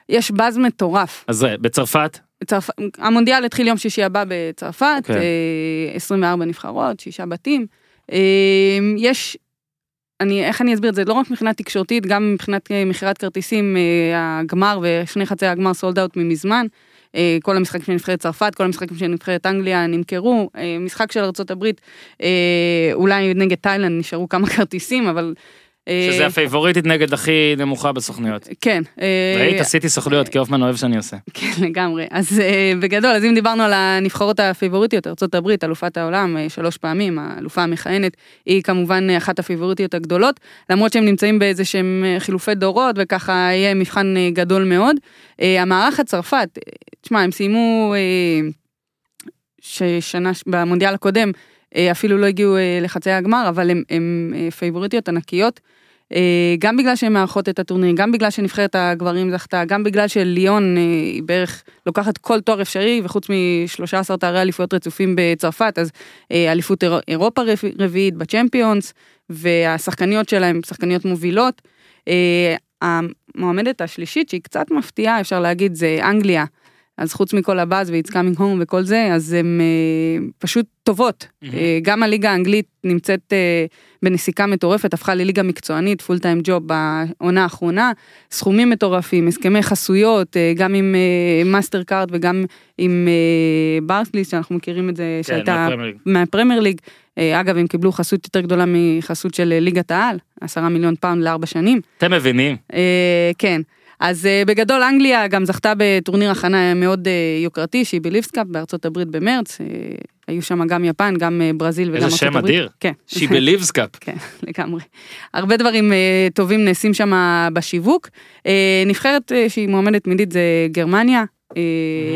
Speaker 3: יש באז מטורף.
Speaker 1: אז זה, בצרפת,
Speaker 3: בצרפ... המונדיאל התחיל יום שישי הבא בצרפת,
Speaker 1: כן.
Speaker 3: אה, 24 נבחרות, שישה בתים. אה, יש, אני, איך אני אסביר את זה? לא רק מבחינה תקשורתית, גם מבחינת אה, מכירת כרטיסים, אה, הגמר ושני חצי הגמר סולד אאוט ממזמן. אה, כל המשחקים של נבחרת צרפת, כל המשחקים של נבחרת אנגליה נמכרו, משחק של ארה"ב, אולי נגד תאילנד נשארו כמה כרטיסים, אבל... אה,
Speaker 1: שזה הפייבוריטית נגד הכי נמוכה בסוכניות.
Speaker 3: כן. אה,
Speaker 1: ראית? עשיתי סוכנויות, כי הופמן אוהב שאני עושה.
Speaker 3: כן, לגמרי. אז בגדול, אז אם דיברנו על הנבחרות הפייבוריטיות, ארה"ב, אלופת העולם, שלוש פעמים, האלופה המכהנת, היא כמובן אחת הפייבוריטיות הגדולות, למרות שהם נמצאים באיזה שהם חילופי דורות, וככה יהיה מבחן גדול מאוד. המערכת צרפת, תשמע, הם סיימו ששנה, במונדיאל הקודם, אפילו לא הגיעו uh, לחצי הגמר, אבל הם uh, פייבוריטיות ענקיות. אה, גם בגלל שהן מארחות את הטורניר, גם בגלל שנבחרת הגברים זכתה, גם בגלל שליון אה, היא בערך לוקחת כל תואר אפשרי, וחוץ מ-13 תארי אליפויות רצופים בצרפת, אז אה, אליפות אירו- אירופה רב- רביעית בצ'מפיונס, והשחקניות שלהם שחקניות מובילות. אה, המועמדת השלישית, שהיא קצת מפתיעה, אפשר להגיד, זה אנגליה. אז חוץ מכל הבאז ו-It's coming home וכל זה, אז הן אה, פשוט טובות.
Speaker 1: מהמם.
Speaker 3: אה, גם הליגה האנגלית נמצאת אה, בנסיקה מטורפת, הפכה לליגה מקצוענית, full time job בעונה האחרונה, סכומים מטורפים, הסכמי חסויות, אה, גם עם אה, מאסטר קארד וגם עם אה, ברקליס, שאנחנו מכירים את זה, שהייתה
Speaker 1: מהפרמייר ליג.
Speaker 3: אה, אגב, הם קיבלו חסות יותר גדולה מחסות של אה, ליגת העל, עשרה מיליון פאונד לארבע שנים.
Speaker 1: אתם מבינים?
Speaker 3: אה, כן. אז אה, בגדול אנגליה גם זכתה בטורניר הכנה מאוד אה, יוקרתי SheBelieves Cup בארצות הברית במרץ. אה, היו שם גם יפן, גם ברזיל וגם
Speaker 1: איזה
Speaker 3: ארצות
Speaker 1: שם
Speaker 3: הברית.
Speaker 1: אדיר.
Speaker 3: כן.
Speaker 1: SheBelieves Cup.
Speaker 3: כן, לגמרי. הרבה דברים טובים נעשים שם בשיווק. נבחרת שהיא מועמדת תמידית זה גרמניה.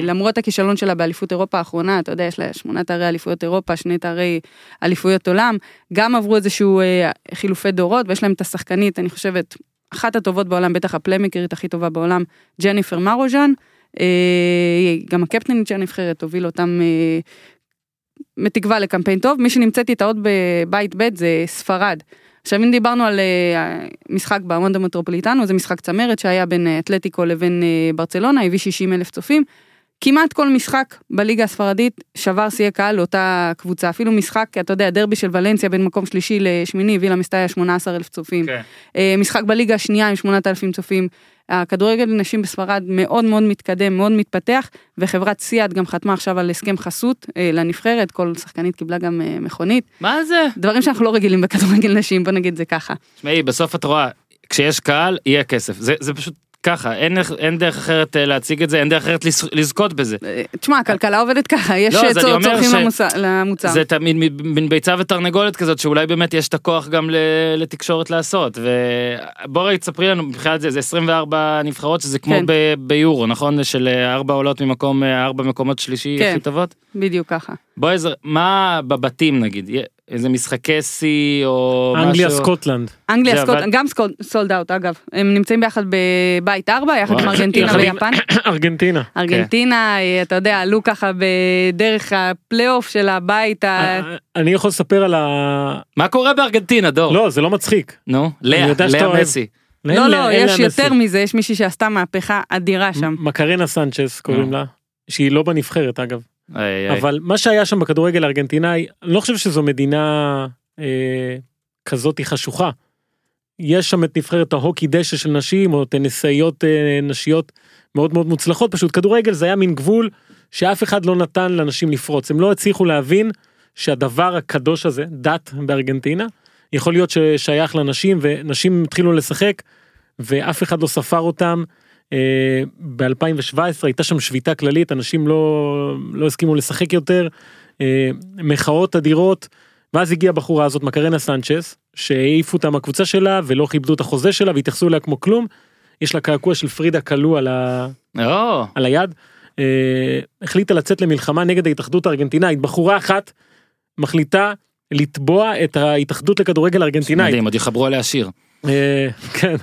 Speaker 3: למרות הכישלון שלה באליפות אירופה האחרונה, אתה יודע, יש לה שמונה תארי אליפויות אירופה, שני תארי אליפויות עולם, גם עברו איזשהו חילופי דורות, ויש להם את השחקנית, אני חושבת, אחת הטובות בעולם, בטח הפליימקרית הכי טובה בעולם, ג'ניפר מרוז'ן, אה, גם הקפטנית של הנבחרת הוביל אותם אה, בתקווה לקמפיין טוב, מי שנמצאת איתה עוד בבית ב' זה ספרד. עכשיו אם דיברנו על אה, משחק במונדו מטרופוליטנו, זה משחק צמרת שהיה בין אתלטיקו לבין ברצלונה, הביא 60 אלף צופים. כמעט כל משחק בליגה הספרדית שבר שיאי קהל לאותה קבוצה, אפילו משחק, אתה יודע, דרבי של ולנסיה בין מקום שלישי לשמיני, הביא למסתיה 18 אלף צופים.
Speaker 1: כן.
Speaker 3: אה, משחק בליגה השנייה עם 8,000 צופים. הכדורגל לנשים בספרד מאוד מאוד מתקדם, מאוד מתפתח, וחברת סיאט גם חתמה עכשיו על הסכם חסות אה, לנבחרת, כל שחקנית קיבלה גם אה, מכונית.
Speaker 1: מה זה?
Speaker 3: דברים שאנחנו לא רגילים בכדורגל נשים, בוא נגיד זה ככה.
Speaker 1: תשמעי, בסוף את רואה, כשיש קהל, יהיה כסף. זה, זה פשוט ככה, אין, אין דרך אחרת אה, להציג את זה, אין דרך אחרת לז- לזכות בזה.
Speaker 3: אה, תשמע, הכלכלה עובדת ככה, יש
Speaker 1: לא,
Speaker 3: אה, צור- צורכים
Speaker 1: ש-
Speaker 3: למוצר- למוצר.
Speaker 1: זה תמיד מין ביצה ותרנגולת כזאת, שאולי באמת יש את הכוח גם לתקשורת לעשות. ובואי תספרי לנו, מבחינת זה, זה 24 נבחרות, שזה כמו
Speaker 3: כן.
Speaker 1: ב- ביורו, נכון? של ארבע עולות ממקום, ארבע מקומות שלישי
Speaker 3: כן.
Speaker 1: הכי טובות?
Speaker 3: בדיוק ככה.
Speaker 1: בואי, מה בבתים נגיד? איזה משחקי שיא או משהו?
Speaker 2: אנגליה סקוטלנד.
Speaker 3: אנגליה,
Speaker 1: זה
Speaker 3: סקוט,
Speaker 1: עבד?
Speaker 3: גם sold out אגב, הם נמצאים ביחד בבית ארבע, יחד עם. ארגנטינה ויפן.
Speaker 2: ארגנטינה.
Speaker 3: ארגנטינה, אה, אתה יודע, עלו ככה בדרך הפלייאוף של הבית ה...
Speaker 2: אה, אני יכול לספר על ה...
Speaker 1: מה קורה בארגנטינה, דור?
Speaker 2: לא, זה לא מצחיק.
Speaker 1: נו, לא,
Speaker 2: יודע שאתה
Speaker 1: לא
Speaker 2: אוהב.
Speaker 1: מסי.
Speaker 3: לא, לא, יש יותר. מזה, יש מישהי שעשתה מהפכה אדירה שם.
Speaker 2: מקרנה סנצ'ס קוראים. לה, שהיא לא בנבחרת אגב.
Speaker 1: איי, איי.
Speaker 2: אבל מה שהיה שם בכדורגל הארגנטינאי, אני לא חושב שזו מדינה אה, כזאת חשוכה. יש שם את נבחרת ההוקי דשא של נשים או טניסאיות אה, נשיות מאוד מאוד מוצלחות פשוט כדורגל זה היה מין גבול שאף אחד לא נתן לנשים לפרוץ הם לא הצליחו להבין שהדבר הקדוש הזה דת בארגנטינה יכול להיות ששייך לנשים ונשים התחילו לשחק ואף אחד לא ספר אותם. אה, ב-2017 הייתה שם שביתה כללית אנשים לא לא הסכימו לשחק יותר אה, מחאות אדירות ואז הגיעה הבחורה הזאת מקרנה סנצ'ס שהעיפו אותה מהקבוצה שלה ולא כיבדו את החוזה שלה והתייחסו אליה כמו כלום. יש לה קעקוע של פרידה כלוא על, ה...
Speaker 1: או,
Speaker 2: על היד. אה, החליטה לצאת למלחמה נגד ההתאחדות הארגנטינאית בחורה אחת מחליטה לתבוע את ההתאחדות לכדורגל הארגנטינאית.
Speaker 1: מדהים, עוד יחברו עליה שיר.
Speaker 2: כן.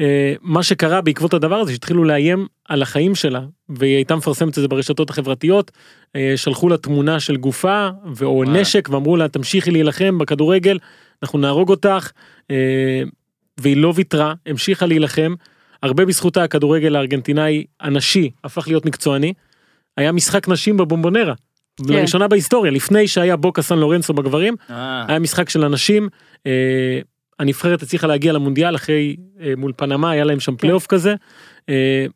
Speaker 2: אה, מה שקרה בעקבות הדבר הזה שהתחילו לאיים על החיים שלה והיא הייתה מפרסמת את זה ברשתות החברתיות אה, שלחו לה תמונה של גופה ו- או
Speaker 1: וואלה.
Speaker 2: נשק ואמרו לה תמשיכי להילחם בכדורגל אנחנו נהרוג אותך אה, והיא לא ויתרה המשיכה להילחם הרבה בזכותה הכדורגל הארגנטינאי הנשי הפך להיות מקצועני. היה משחק נשים בבומבונרה. לראשונה בהיסטוריה לפני שהיה בוקה סן לורנסו בגברים היה משחק של הנשים, אה, הנבחרת הצליחה להגיע למונדיאל אחרי אה, מול פנמה היה להם שם פלייאוף כזה. אה,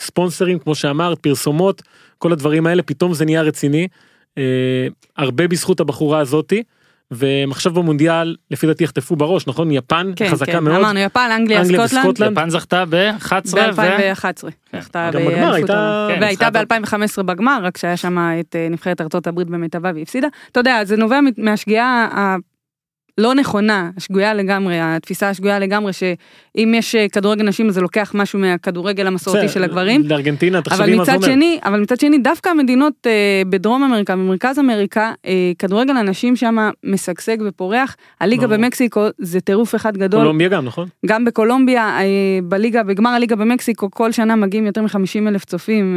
Speaker 2: ספונסרים כמו שאמרת פרסומות כל הדברים האלה פתאום זה נהיה רציני. אה, הרבה בזכות הבחורה הזאתי. והם עכשיו במונדיאל לפי דעתי יחטפו בראש נכון יפן
Speaker 3: כן,
Speaker 2: חזקה
Speaker 3: כן,
Speaker 2: מאוד
Speaker 3: אמרנו יפן, אנגליה,
Speaker 2: אנגליה
Speaker 3: סקוטלנד.
Speaker 2: וסקוטלנד.
Speaker 1: יפן זכתה ב-11 ו...
Speaker 3: ב-2011. זכתה
Speaker 2: גם בגמר הייתה-.
Speaker 1: כן,
Speaker 3: והייתה
Speaker 1: ניצחה
Speaker 3: ב-2015 בגמר, רק שהיה שם את נבחרת ארצות הברית במיטבה והפסידה. אתה יודע, זה נובע מהשגיאה הלא נכונה, השגויה לגמרי, התפיסה השגויה לגמרי, שאם יש אה, כדורגל נשים אז זה לוקח משהו מהכדורגל המסורתי של הגברים.
Speaker 2: לארגנטינה
Speaker 3: אבל
Speaker 2: תחשבי מה זה
Speaker 3: מצד
Speaker 2: אומר.
Speaker 3: שני, אבל מצד שני, דווקא המדינות אה, בדרום אמריקה, במרכז אמריקה, אה, כדורגל הנשים שם משגשג ופורח. הליגה
Speaker 2: ברור.
Speaker 3: במקסיקו זה טירוף אחד גדול.
Speaker 2: קולומביה גם נכון?
Speaker 3: גם בקולומביה, אה, בליגה, בגמר הליגה במקסיקו, כל שנה מגיעים יותר מ-50 אלף צופים,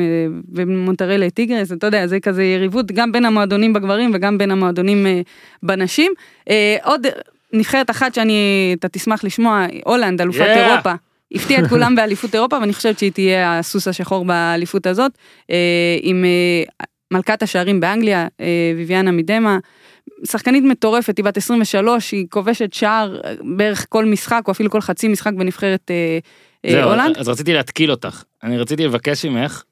Speaker 3: אה, טיגרס, אתה יודע, זה כזה יריבות גם בין המועדונים בגברים וגם בין המועדונים אה, בנשים. אה, עוד נבחרת אחת שאני, אתה תשמח לשמוע, הולנד, אלופת
Speaker 1: Yeah.
Speaker 3: אירופה. הפתיעה את כולם באליפות אירופה ואני חושבת שהיא תהיה הסוס השחור באליפות הזאת אה, עם אה, מלכת השערים באנגליה אה, ויviana מידמה. שחקנית מטורפת היא בת 23 היא כובשת שער בערך כל משחק או אפילו כל חצי משחק בנבחרת הולנד.
Speaker 1: אז רציתי להתקיל אותך. אני רציתי לבקש ממך,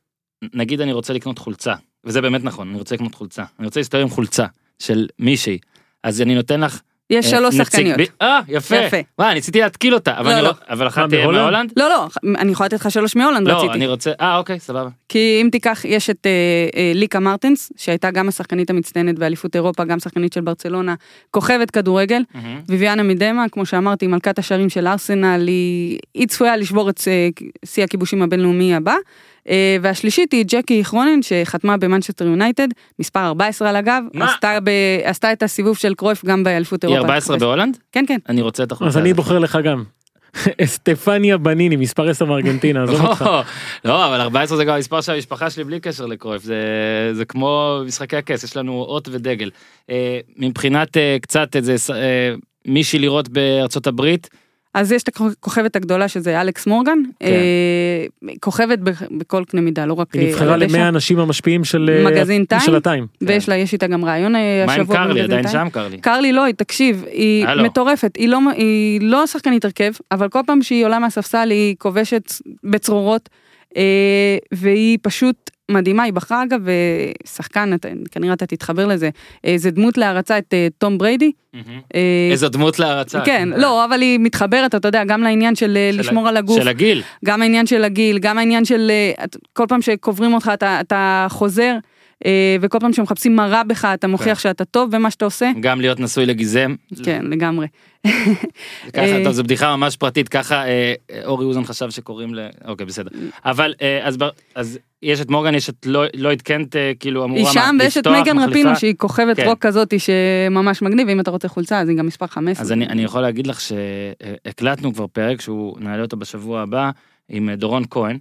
Speaker 1: נגיד אני רוצה לקנות חולצה, וזה באמת נכון, אני רוצה לקנות חולצה. אני רוצה להסתובב עם חולצה של מישהי. אז אני נותן לך...
Speaker 3: יש
Speaker 1: אה,
Speaker 3: שלוש שחקניות.
Speaker 1: אה, יפה.
Speaker 3: יפה.
Speaker 1: וואי, ניסיתי להתקיל אותה, אבל
Speaker 3: לא,
Speaker 1: אני
Speaker 3: לא.
Speaker 1: לא... אבל אחת
Speaker 2: מה,
Speaker 1: תהיה
Speaker 2: בהולנד?
Speaker 1: מהולנד?
Speaker 3: לא לא אני יכולה לתת לך שלוש מהולנד
Speaker 1: לא,
Speaker 3: רציתי.
Speaker 1: אני רוצה... אה, אוקיי, סבבה.
Speaker 3: כי אם תיקח, יש את אה, אה, ליקה מרטנס, שהייתה גם השחקנית המצטיינת באליפות אירופה, גם שחקנית של ברצלונה, כוכבת כדורגל. ויviana מידמה, כמו שאמרתי, מלכת השערים של ארסנל, היא, היא צפויה לשבור את אה, שיא הכיבושים הבינלאומי הבא. אה, והשלישית היא ג'קי כרונן, שחתמה במנצ'סטר יונייטד, מספר 14 על הגב,
Speaker 1: מה?
Speaker 3: עשתה, ב, עשתה את הסיבוב של קרויף גם באליפות
Speaker 1: היא
Speaker 3: אירופה.
Speaker 1: 14 בהולנד?
Speaker 3: כן, כן.
Speaker 1: אני רוצה את החולצה.
Speaker 2: אז אני. בוחר לך גם. סטפניה בניני מספר 10 מארגנטינה עזוב אותך.
Speaker 1: לא, לא, אבל 14 זה גם המספר של המשפחה שלי בלי קשר לקרויף, זה, זה כמו משחקי הכס, יש לנו אות ודגל. אה, מבחינת אה, קצת איזה מישהי לראות בארצות הברית,
Speaker 3: אז יש את הכוכבת הגדולה שזה אלכס מורגן,
Speaker 1: כן.
Speaker 3: אה, כוכבת ב- בכל קנה מידה, לא רק...
Speaker 2: היא
Speaker 3: אה,
Speaker 2: נבחרה. למאה האנשים המשפיעים של אה,
Speaker 3: מגזין טיים?
Speaker 2: של הטיים.
Speaker 3: ויש לה, יש איתה גם ראיון אה,
Speaker 1: מה עם
Speaker 3: השבוע
Speaker 1: קרלי, עדיין
Speaker 3: טיים.
Speaker 1: שם קרלי.
Speaker 3: קרלי לא, היא- תקשיב, היא
Speaker 1: הלו.
Speaker 3: מטורפת, היא לא, היא לא שחקנית הרכב, אבל כל פעם שהיא עולה מהספסל היא כובשת בצרורות, אה, והיא פשוט מדהימה, היא בחרה אגב, אה, שחקן, אתה- כנראה אתה תתחבר לזה, אה, זה דמות להערצה את אה, תום בריידי.
Speaker 1: איזו דמות להערצה.
Speaker 3: כן, לא, אבל היא מתחברת, אתה יודע, גם לעניין של
Speaker 1: של
Speaker 3: לשמור על הגוף,
Speaker 1: של הגיל.
Speaker 3: גם העניין של הגיל, גם העניין של כל פעם שקוברים אותך אתה, אתה חוזר, וכל פעם שמחפשים מראה בך אתה מוכיח
Speaker 1: כן.
Speaker 3: שאתה טוב במה שאתה עושה.
Speaker 1: גם להיות נשוי לגיזם.
Speaker 3: כן, לגמרי.
Speaker 1: ככה,
Speaker 3: אה,
Speaker 1: טוב, זו בדיחה ממש פרטית, ככה אה, אורי אוזן חשב שקוראים ל... אוקיי, בסדר. אבל אה, אז אז יש את מורגן, יש את לא- לויד קנט, אה, כאילו אמורה
Speaker 3: היא שם
Speaker 1: מה,
Speaker 3: ויש את
Speaker 1: לפתוח,
Speaker 3: מגן
Speaker 1: מחליפה?
Speaker 3: רפינו שהיא כוכבת
Speaker 1: כן.
Speaker 3: רוק כזאת שממש מגניב, ואם אתה רוצה חולצה אז היא גם מספר 15.
Speaker 1: אז אני, אני יכול להגיד לך שהקלטנו כבר פרק שהוא נעלה אותו בשבוע הבא עם אה, דורון כהן.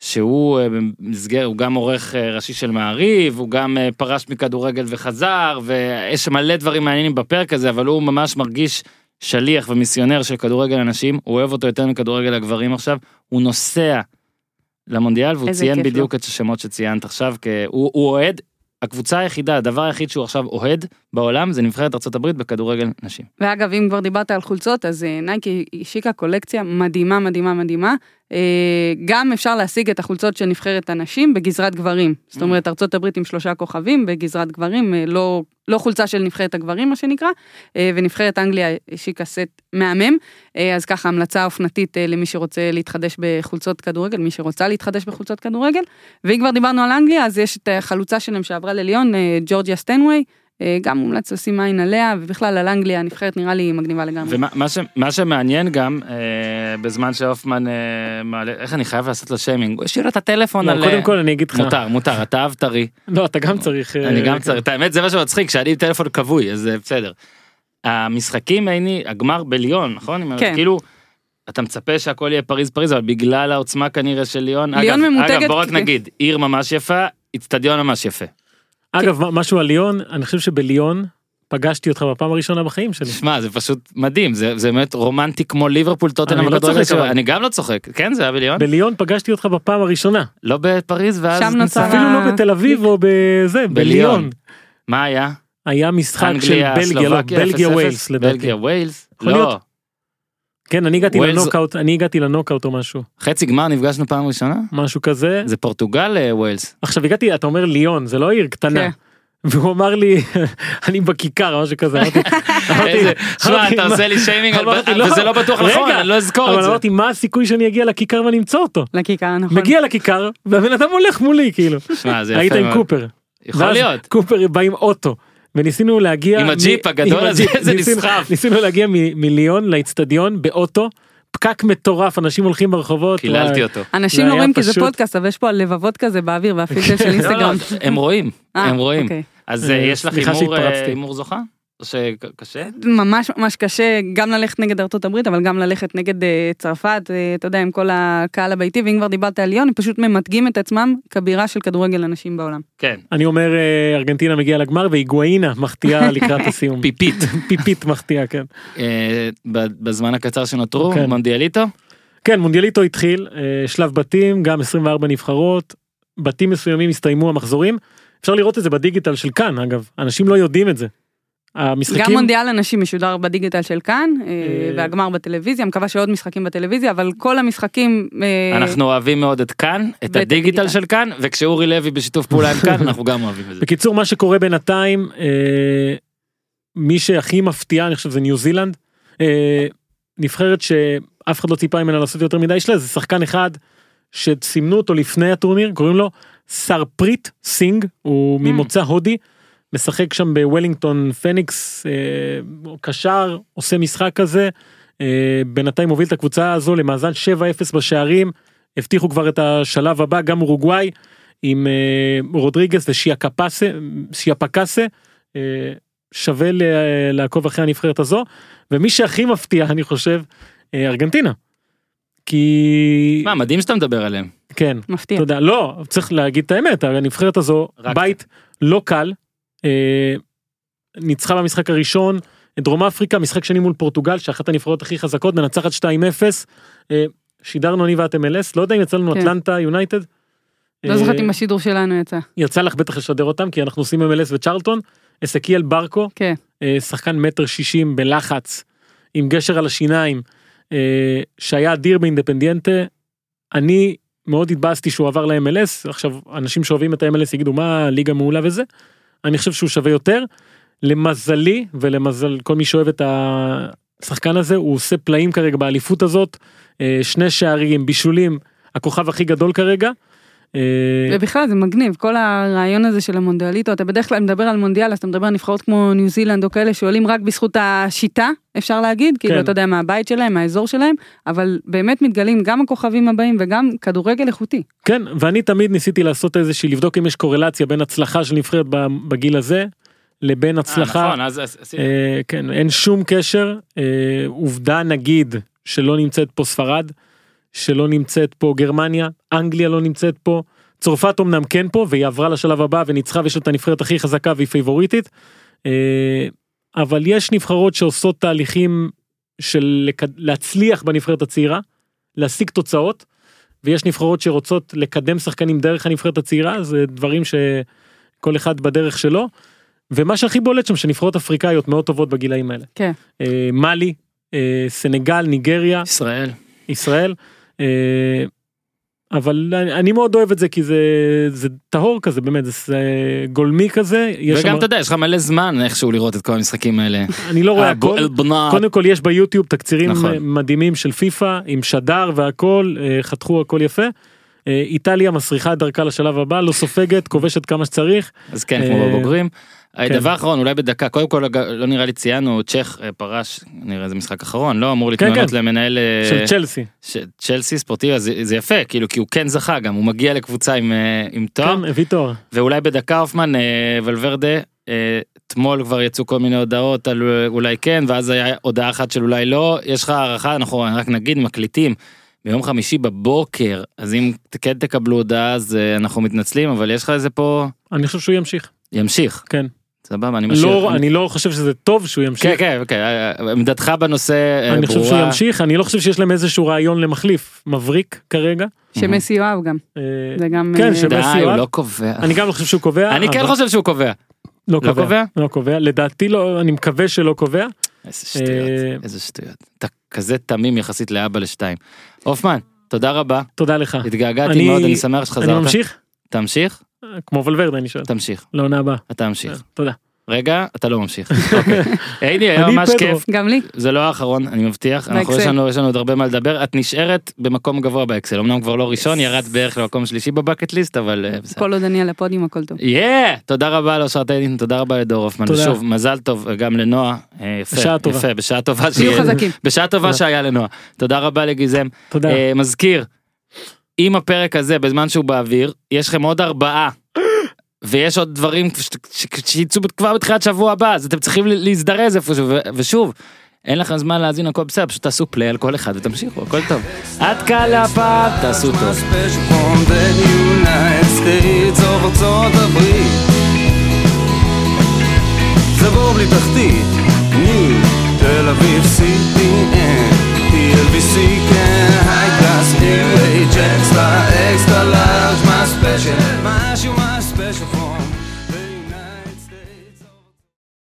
Speaker 1: שהוא אה, במסגרת, הוא גם עורך אה, ראשי של מעריב, הוא גם אה, פרש מכדורגל וחזר, ויש מלא דברים מעניינים בפרק הזה, אבל הוא ממש מרגיש שליח ומיסיונר של כדורגל הנשים, הוא אוהב אותו יותר מכדורגל הגברים עכשיו, הוא נוסע למונדיאל והוא ציין בדיוק את השמות שציינת עכשיו, כי הוא, הוא אוהד, הקבוצה היחידה, הדבר היחיד שהוא עכשיו אוהד בעולם זה נבחרת ארה"ב בכדורגל נשים.
Speaker 3: ואגב, אם כבר דיברת על חולצות, אז נייקי השיקה קולקציה מדהימה, מדהימה, מדהימה. אה, גם אפשר להשיג את החולצות של נבחרת הנשים בגזרת גברים. זאת אומרת, ארצות הברית עם שלושה כוכבים, בגזרת גברים, אה, לא, לא חולצה של נבחרת הגברים, מה שנקרא, אה, ונבחרת אנגליה השיקה סט מהמם. אז ככה, המלצה אופנתית למי שרוצה להתחדש בחולצות כדורגל, מי שרוצה להתחדש בחולצות כדורגל. ואם כבר דיברנו על אנגליה, אז יש את החלוצה שלהם שעברה לליון, ג'ורג'יה סטנווי. אה, גם מומלץ לשים עין עליה, ובכלל על אנגליה, הנבחרת נראה לי מגניבה לגמרי.
Speaker 1: ומה מה ש, מה שמעניין גם, אה, בזמן שהופמן אה, מעלה, איך אני חייב לעשות לו שיימינג, הוא השאיר את הטלפון
Speaker 2: לא,
Speaker 1: על...
Speaker 2: קודם כל אני אגיד לך.
Speaker 1: מותר, מותר, אתה אב טרי,
Speaker 2: לא, אתה גם צריך. אה,
Speaker 1: אני גם צריך, את האמת זה מה שמצחיק, שאני עם טלפון כבוי, אז זה בסדר. המשחקים הייני, הגמר בליון, נכון?
Speaker 3: כן.
Speaker 1: כאילו, אתה מצפה שהכל יהיה פריז פריז, אבל בגלל העוצמה כנראה של ליון,
Speaker 3: ליון
Speaker 1: אגב,
Speaker 3: ממותגת
Speaker 1: אגב, בוא רק
Speaker 3: כ-
Speaker 1: נגיד, עיר ממש יפה, איצטדיון ממש יפה.
Speaker 2: אגב, מה- משהו על ליון, אני חושב שבליון פגשתי אותך בפעם הראשונה בחיים שלי.
Speaker 1: שמע, זה פשוט מדהים, זה זה באמת רומנטי כמו ליברפול טוטנאם
Speaker 2: אני לא צוחק. אבל.
Speaker 1: אני גם לא צוחק, כן זה היה בליון?
Speaker 2: בליון פגשתי אותך בפעם הראשונה.
Speaker 1: לא בפריז ואז
Speaker 3: שם נוצר.
Speaker 2: אפילו לא בתל אביב או בזה, בליון.
Speaker 1: מה היה?
Speaker 2: היה משחק של בלגיה, לא, בלגיה
Speaker 1: 0-0?
Speaker 2: ווילס לדעתי.
Speaker 1: בלגיה ווילס? לא.
Speaker 2: כן, אני הגעתי
Speaker 1: ווילס-
Speaker 2: לנוקאוט, אני הגעתי לנוקאוט או משהו,
Speaker 1: חצי גמר נפגשנו פעם ראשונה?
Speaker 2: משהו כזה.
Speaker 1: זה פורטוגל אה, ווילס.
Speaker 2: עכשיו הגעתי, אתה אומר ליון, זה לא עיר קטנה.
Speaker 3: כן.
Speaker 2: והוא אמר לי, אני בכיכר, משהו כזה, אמרתי, אמרתי-
Speaker 1: איזה- שמע
Speaker 2: אמרתי,
Speaker 1: אתה
Speaker 2: מה-
Speaker 1: עושה לי שיימינג
Speaker 2: אמרתי,
Speaker 1: וזה לא בטוח נכון, אני לא אזכור
Speaker 2: אבל
Speaker 1: את זה.
Speaker 2: אמרתי, מה הסיכוי שאני אגיע לכיכר ואני אמצא אותו?
Speaker 3: לכיכר, נכון.
Speaker 2: מגיע לכיכר, והבן אדם הולך מולי, כאילו. היית עם. קופר.
Speaker 1: יכול להיות.
Speaker 2: קופר בא עם אוטו. וניסינו להגיע...
Speaker 1: עם
Speaker 2: מ-
Speaker 1: הג'יפ הגדול
Speaker 2: עם
Speaker 1: הזה,
Speaker 2: הג'יפ.
Speaker 1: איזה
Speaker 2: ניסינו-
Speaker 1: נסחב.
Speaker 2: ניסינו להגיע מ- מליון לאצטדיון באוטו, פקק מטורף, אנשים הולכים ברחובות.
Speaker 1: קיללתי. אותו.
Speaker 3: אנשים
Speaker 2: זה
Speaker 3: לא רואים כי זה פודקאסט, אבל יש פה לבבות כזה באוויר והפילטר של
Speaker 1: לא,
Speaker 3: אינסטגרם.
Speaker 1: הם רואים,
Speaker 3: אה,
Speaker 1: הם רואים.
Speaker 3: אוקיי.
Speaker 1: אז אה, יש לך אה. הימור זוכה? או שקשה?
Speaker 3: ממש ממש קשה גם ללכת נגד ארצות הברית אבל גם ללכת נגד אה, צרפת אה, אתה יודע עם כל הקהל הביתי ואם כבר דיברת על ליון הם פשוט ממתגים את עצמם כבירה של כדורגל הנשים בעולם.
Speaker 1: כן.
Speaker 2: אני אומר אה, ארגנטינה מגיעה לגמר והיגואינה מחטיאה לקראת הסיום.
Speaker 1: פיפית.
Speaker 2: פיפית מחטיאה, כן.
Speaker 1: ב- בזמן הקצר שנותרו,
Speaker 2: כן.
Speaker 1: מונדיאליטו?
Speaker 2: כן, מונדיאליטו התחיל, אה, שלב בתים, גם 24 נבחרות, בתים מסוימים הסתיימו המחזורים. אפשר לראות את זה בדיגיטל של כאן, אגב, אנשים לא יודעים את זה. המשחקים...
Speaker 3: גם מונדיאל הנשים משודר בדיגיטל של כאן, אה,
Speaker 2: אה,
Speaker 3: והגמר בטלוויזיה, מקווה שעוד משחקים בטלוויזיה, אבל כל המשחקים... אה,
Speaker 1: אנחנו אוהבים מאוד את כאן, את הדיגיטל. של כאן, וכשאורי לוי בשיתוף פעולה עם כאן, אנחנו גם אוהבים את זה.
Speaker 2: בקיצור, מה שקורה בינתיים, מי שהכי מפתיע, אני חושב זה ניו זילנד. נבחרת שאף אחד לא ציפה ממנה לעשות יותר מדי שלה, זה שחקן אחד שסימנו אותו לפני הטורניר, קוראים לו סרפריט סינג, הוא ממוצא הודי, משחק שם בוולינגטון פניקס, אה, קשר, עושה משחק כזה, אה, בינתיים מוביל את הקבוצה הזו למאזן 7-0 בשערים, הבטיחו כבר את השלב הבא, גם אורוגוואי. עם אה, רודריגס ושיאקפסה, שיאפקסה, אה, שווה לעקוב אחרי הנבחרת הזו, ומי שהכי מפתיע אני חושב, ארגנטינה. כי...
Speaker 1: מה, מדהים שאתה מדבר עליהם.
Speaker 2: כן,
Speaker 3: מפתיע.
Speaker 2: יודע, לא, צריך להגיד את האמת, הנבחרת הזו,
Speaker 1: רק-
Speaker 2: בית לא קל, ניצחה במשחק הראשון את דרום אפריקה, משחק שני מול פורטוגל, שאחת הנבחרות הכי חזקות, מנצחת 2-0, אה, שידרנו אני ואת MLS, לא יודע אם יצא לנו
Speaker 3: כן.
Speaker 2: אטלנטה יונייטד.
Speaker 3: לא
Speaker 2: אה,
Speaker 3: זוכרת אם בשידור שלנו יצא.
Speaker 2: יצא לך בטח לשדר אותם כי אנחנו עושים MLS וצ'רלטון. אסקיאל ברקו,
Speaker 3: כן.
Speaker 2: אה, שחקן מטר שישים בלחץ, עם גשר על השיניים, אה, שהיה אדיר באינדפנדיאנטה. אני מאוד התבאסתי שהוא עבר ל-MLS, עכשיו אנשים שאוהבים את ה-MLS יגידו מה ליגה מעולה וזה, אני חושב שהוא שווה יותר. למזלי ולמזל כל מי שאוהב את השחקן הזה, הוא עושה פלאים כרגע באליפות הזאת, אה, שני שערים, בישולים, הכוכב הכי גדול כרגע. אה,
Speaker 3: ובכלל זה מגניב, כל הרעיון הזה של המונדיאליטו, אתה בדרך כלל מדבר על מונדיאל, אז אתה מדבר על נבחרות כמו ניו זילנד או כאלה שעולים רק בזכות השיטה, אפשר להגיד, כאילו
Speaker 2: כן.
Speaker 3: אתה יודע מהבית שלהם, מהאזור שלהם, אבל באמת מתגלים גם הכוכבים הבאים וגם כדורגל איכותי.
Speaker 2: כן, ואני תמיד ניסיתי לעשות איזושהי, לבדוק אם יש קורלציה בין הצלחה של נבחרת בגיל הזה, לבין
Speaker 1: אה,
Speaker 2: הצלחה,
Speaker 1: נכון, אז אז-
Speaker 2: אה, כן, אין שום קשר, אה, עובדה נגיד שלא נמצאת פה ספרד, שלא נמצאת פה גרמניה, אנגליה לא נמצאת פה, צרפת אמנם כן פה, והיא עברה לשלב הבא וניצחה ויש לה את הנבחרת הכי חזקה והיא פייבוריטית, אה, אבל יש נבחרות שעושות תהליכים של להצליח בנבחרת הצעירה, להשיג תוצאות, ויש נבחרות שרוצות לקדם שחקנים דרך הנבחרת הצעירה, זה דברים שכל אחד בדרך שלו. ומה שהכי בולט שם שנבחרות אפריקאיות מאוד טובות בגילאים האלה.
Speaker 3: כן.
Speaker 2: אה, מאלי, אה, סנגל, ניגריה,
Speaker 1: ישראל.
Speaker 2: ישראל. אה, אבל אני, אני מאוד אוהב את זה כי זה זה טהור כזה באמת זה, גולמי כזה יש
Speaker 1: וגם
Speaker 2: שם,
Speaker 1: אתה יודע, יש לך מלא זמן איכשהו לראות את כל המשחקים האלה.
Speaker 2: אני לא רואה
Speaker 1: אבו
Speaker 2: הכל. קודם כל יש ביוטיוב תקצירים
Speaker 1: נכון.
Speaker 2: אה, מדהימים של פיפא עם שדר והכל אה, חתכו הכל יפה. אה, איטליה מסריחה את דרכה לשלב הבא לא סופגת כובשת כמה שצריך
Speaker 1: אז כן, כמו
Speaker 2: אה,
Speaker 1: בבוגרים.
Speaker 2: כן.
Speaker 1: דבר אחרון, אולי בדקה, קודם כל לא נראה לי ציינו, צ'ך אה, פרש, נראה זה משחק אחרון, לא אמור
Speaker 2: כן,
Speaker 1: להתמנות
Speaker 2: כן.
Speaker 1: למנהל אה,
Speaker 2: של צ'לסי.
Speaker 1: ש- צ'לסי ספורטיבי, זה זה יפה, כאילו, כי הוא כן זכה גם, הוא מגיע לקבוצה עם אה, עם תואר.
Speaker 2: כן, הביא תואר.
Speaker 1: ואולי בדקה הופמן ולוורדה אתמול כבר יצאו כל מיני הודעות על אולי כן ואז היה הודעה אחת של אולי לא יש לך הערכה אנחנו רק נגיד מקליטים ביום חמישי בבוקר אז אם כן תקבלו הודעה אז אנחנו מתנצלים אבל יש לך איזה פה
Speaker 2: אני חושב שהוא ימשיך.
Speaker 1: ימשיך
Speaker 2: כן.
Speaker 1: סבבה אני משאיר.
Speaker 2: לא, אני לא חושב שזה טוב שהוא ימשיך.
Speaker 1: כן כן כן עמדתך בנושא אה,
Speaker 2: אני חושב שהוא
Speaker 1: ברורה.
Speaker 2: ימשיך, אני לא חושב שיש להם איזשהו רעיון למחליף, מבריק כרגע.
Speaker 3: שמסי יואב גם, זה גם...
Speaker 2: כן, ש-
Speaker 1: די
Speaker 2: מסי
Speaker 1: הוא
Speaker 2: יואב.
Speaker 1: לא קובע.
Speaker 2: אני גם לא חושב שהוא קובע.
Speaker 1: אני כן חושב שהוא קובע.
Speaker 2: לא
Speaker 1: לא קובע?
Speaker 2: קובע. לא קובע, לדעתי לא, אני מקווה שלא קובע.
Speaker 1: איזה שטויות, איזה שטויות. אתה כזה תמים יחסית לאבא לשתיים. הופמן, תודה רבה.
Speaker 2: תודה לך.
Speaker 1: התגעגעתי
Speaker 2: אני-
Speaker 1: מאוד, אני שמח שחזרת.
Speaker 2: אני ממשיך?
Speaker 1: תמשיך?
Speaker 2: כמו ולוורדה אני שואל.
Speaker 1: תמשיך.
Speaker 2: לעונה הבאה.
Speaker 1: אתה ממשיך.
Speaker 2: תודה.
Speaker 1: רגע, אתה לא ממשיך. אוקיי. היידי, היה ממש. כיף.
Speaker 3: גם לי,
Speaker 1: זה לא האחרון, אני מבטיח. אנחנו, יש. לנו, עוד הרבה מה לדבר. את נשארת במקום גבוה באקסל. אמנם כבר לא ראשון, ירדת בערך למקום שלישי בבקט ליסט, אבל אה, בסדר.
Speaker 3: כל עוד אני על הפודיום הכל טוב.
Speaker 1: יא! תודה רבה לאושרת עדין, תודה רבה לדור הופמן. ושוב, מזל טוב גם לנועה. אה, יפה,
Speaker 2: בשעה טובה.
Speaker 1: יפה, בשעה טובה. שהיה לנועה. תודה רבה לגיזם.
Speaker 2: תודה.
Speaker 1: אה, מזכיר, עם הפרק הזה בזמן שהוא באוויר, יש לכם עוד ארבעה. ויש עוד דברים שיצאו כבר בתחילת שבוע הבא, אז אתם צריכים להזדרז איפשהו, ושוב, אין לכם זמן להאזין הכל בסדר, פשוט תעשו פליי על כל אחד ותמשיכו, הכל טוב. עד כאן להפעם, תעשו טוב.
Speaker 4: He'll be seeking high class, new age, extra, extra large, my special, my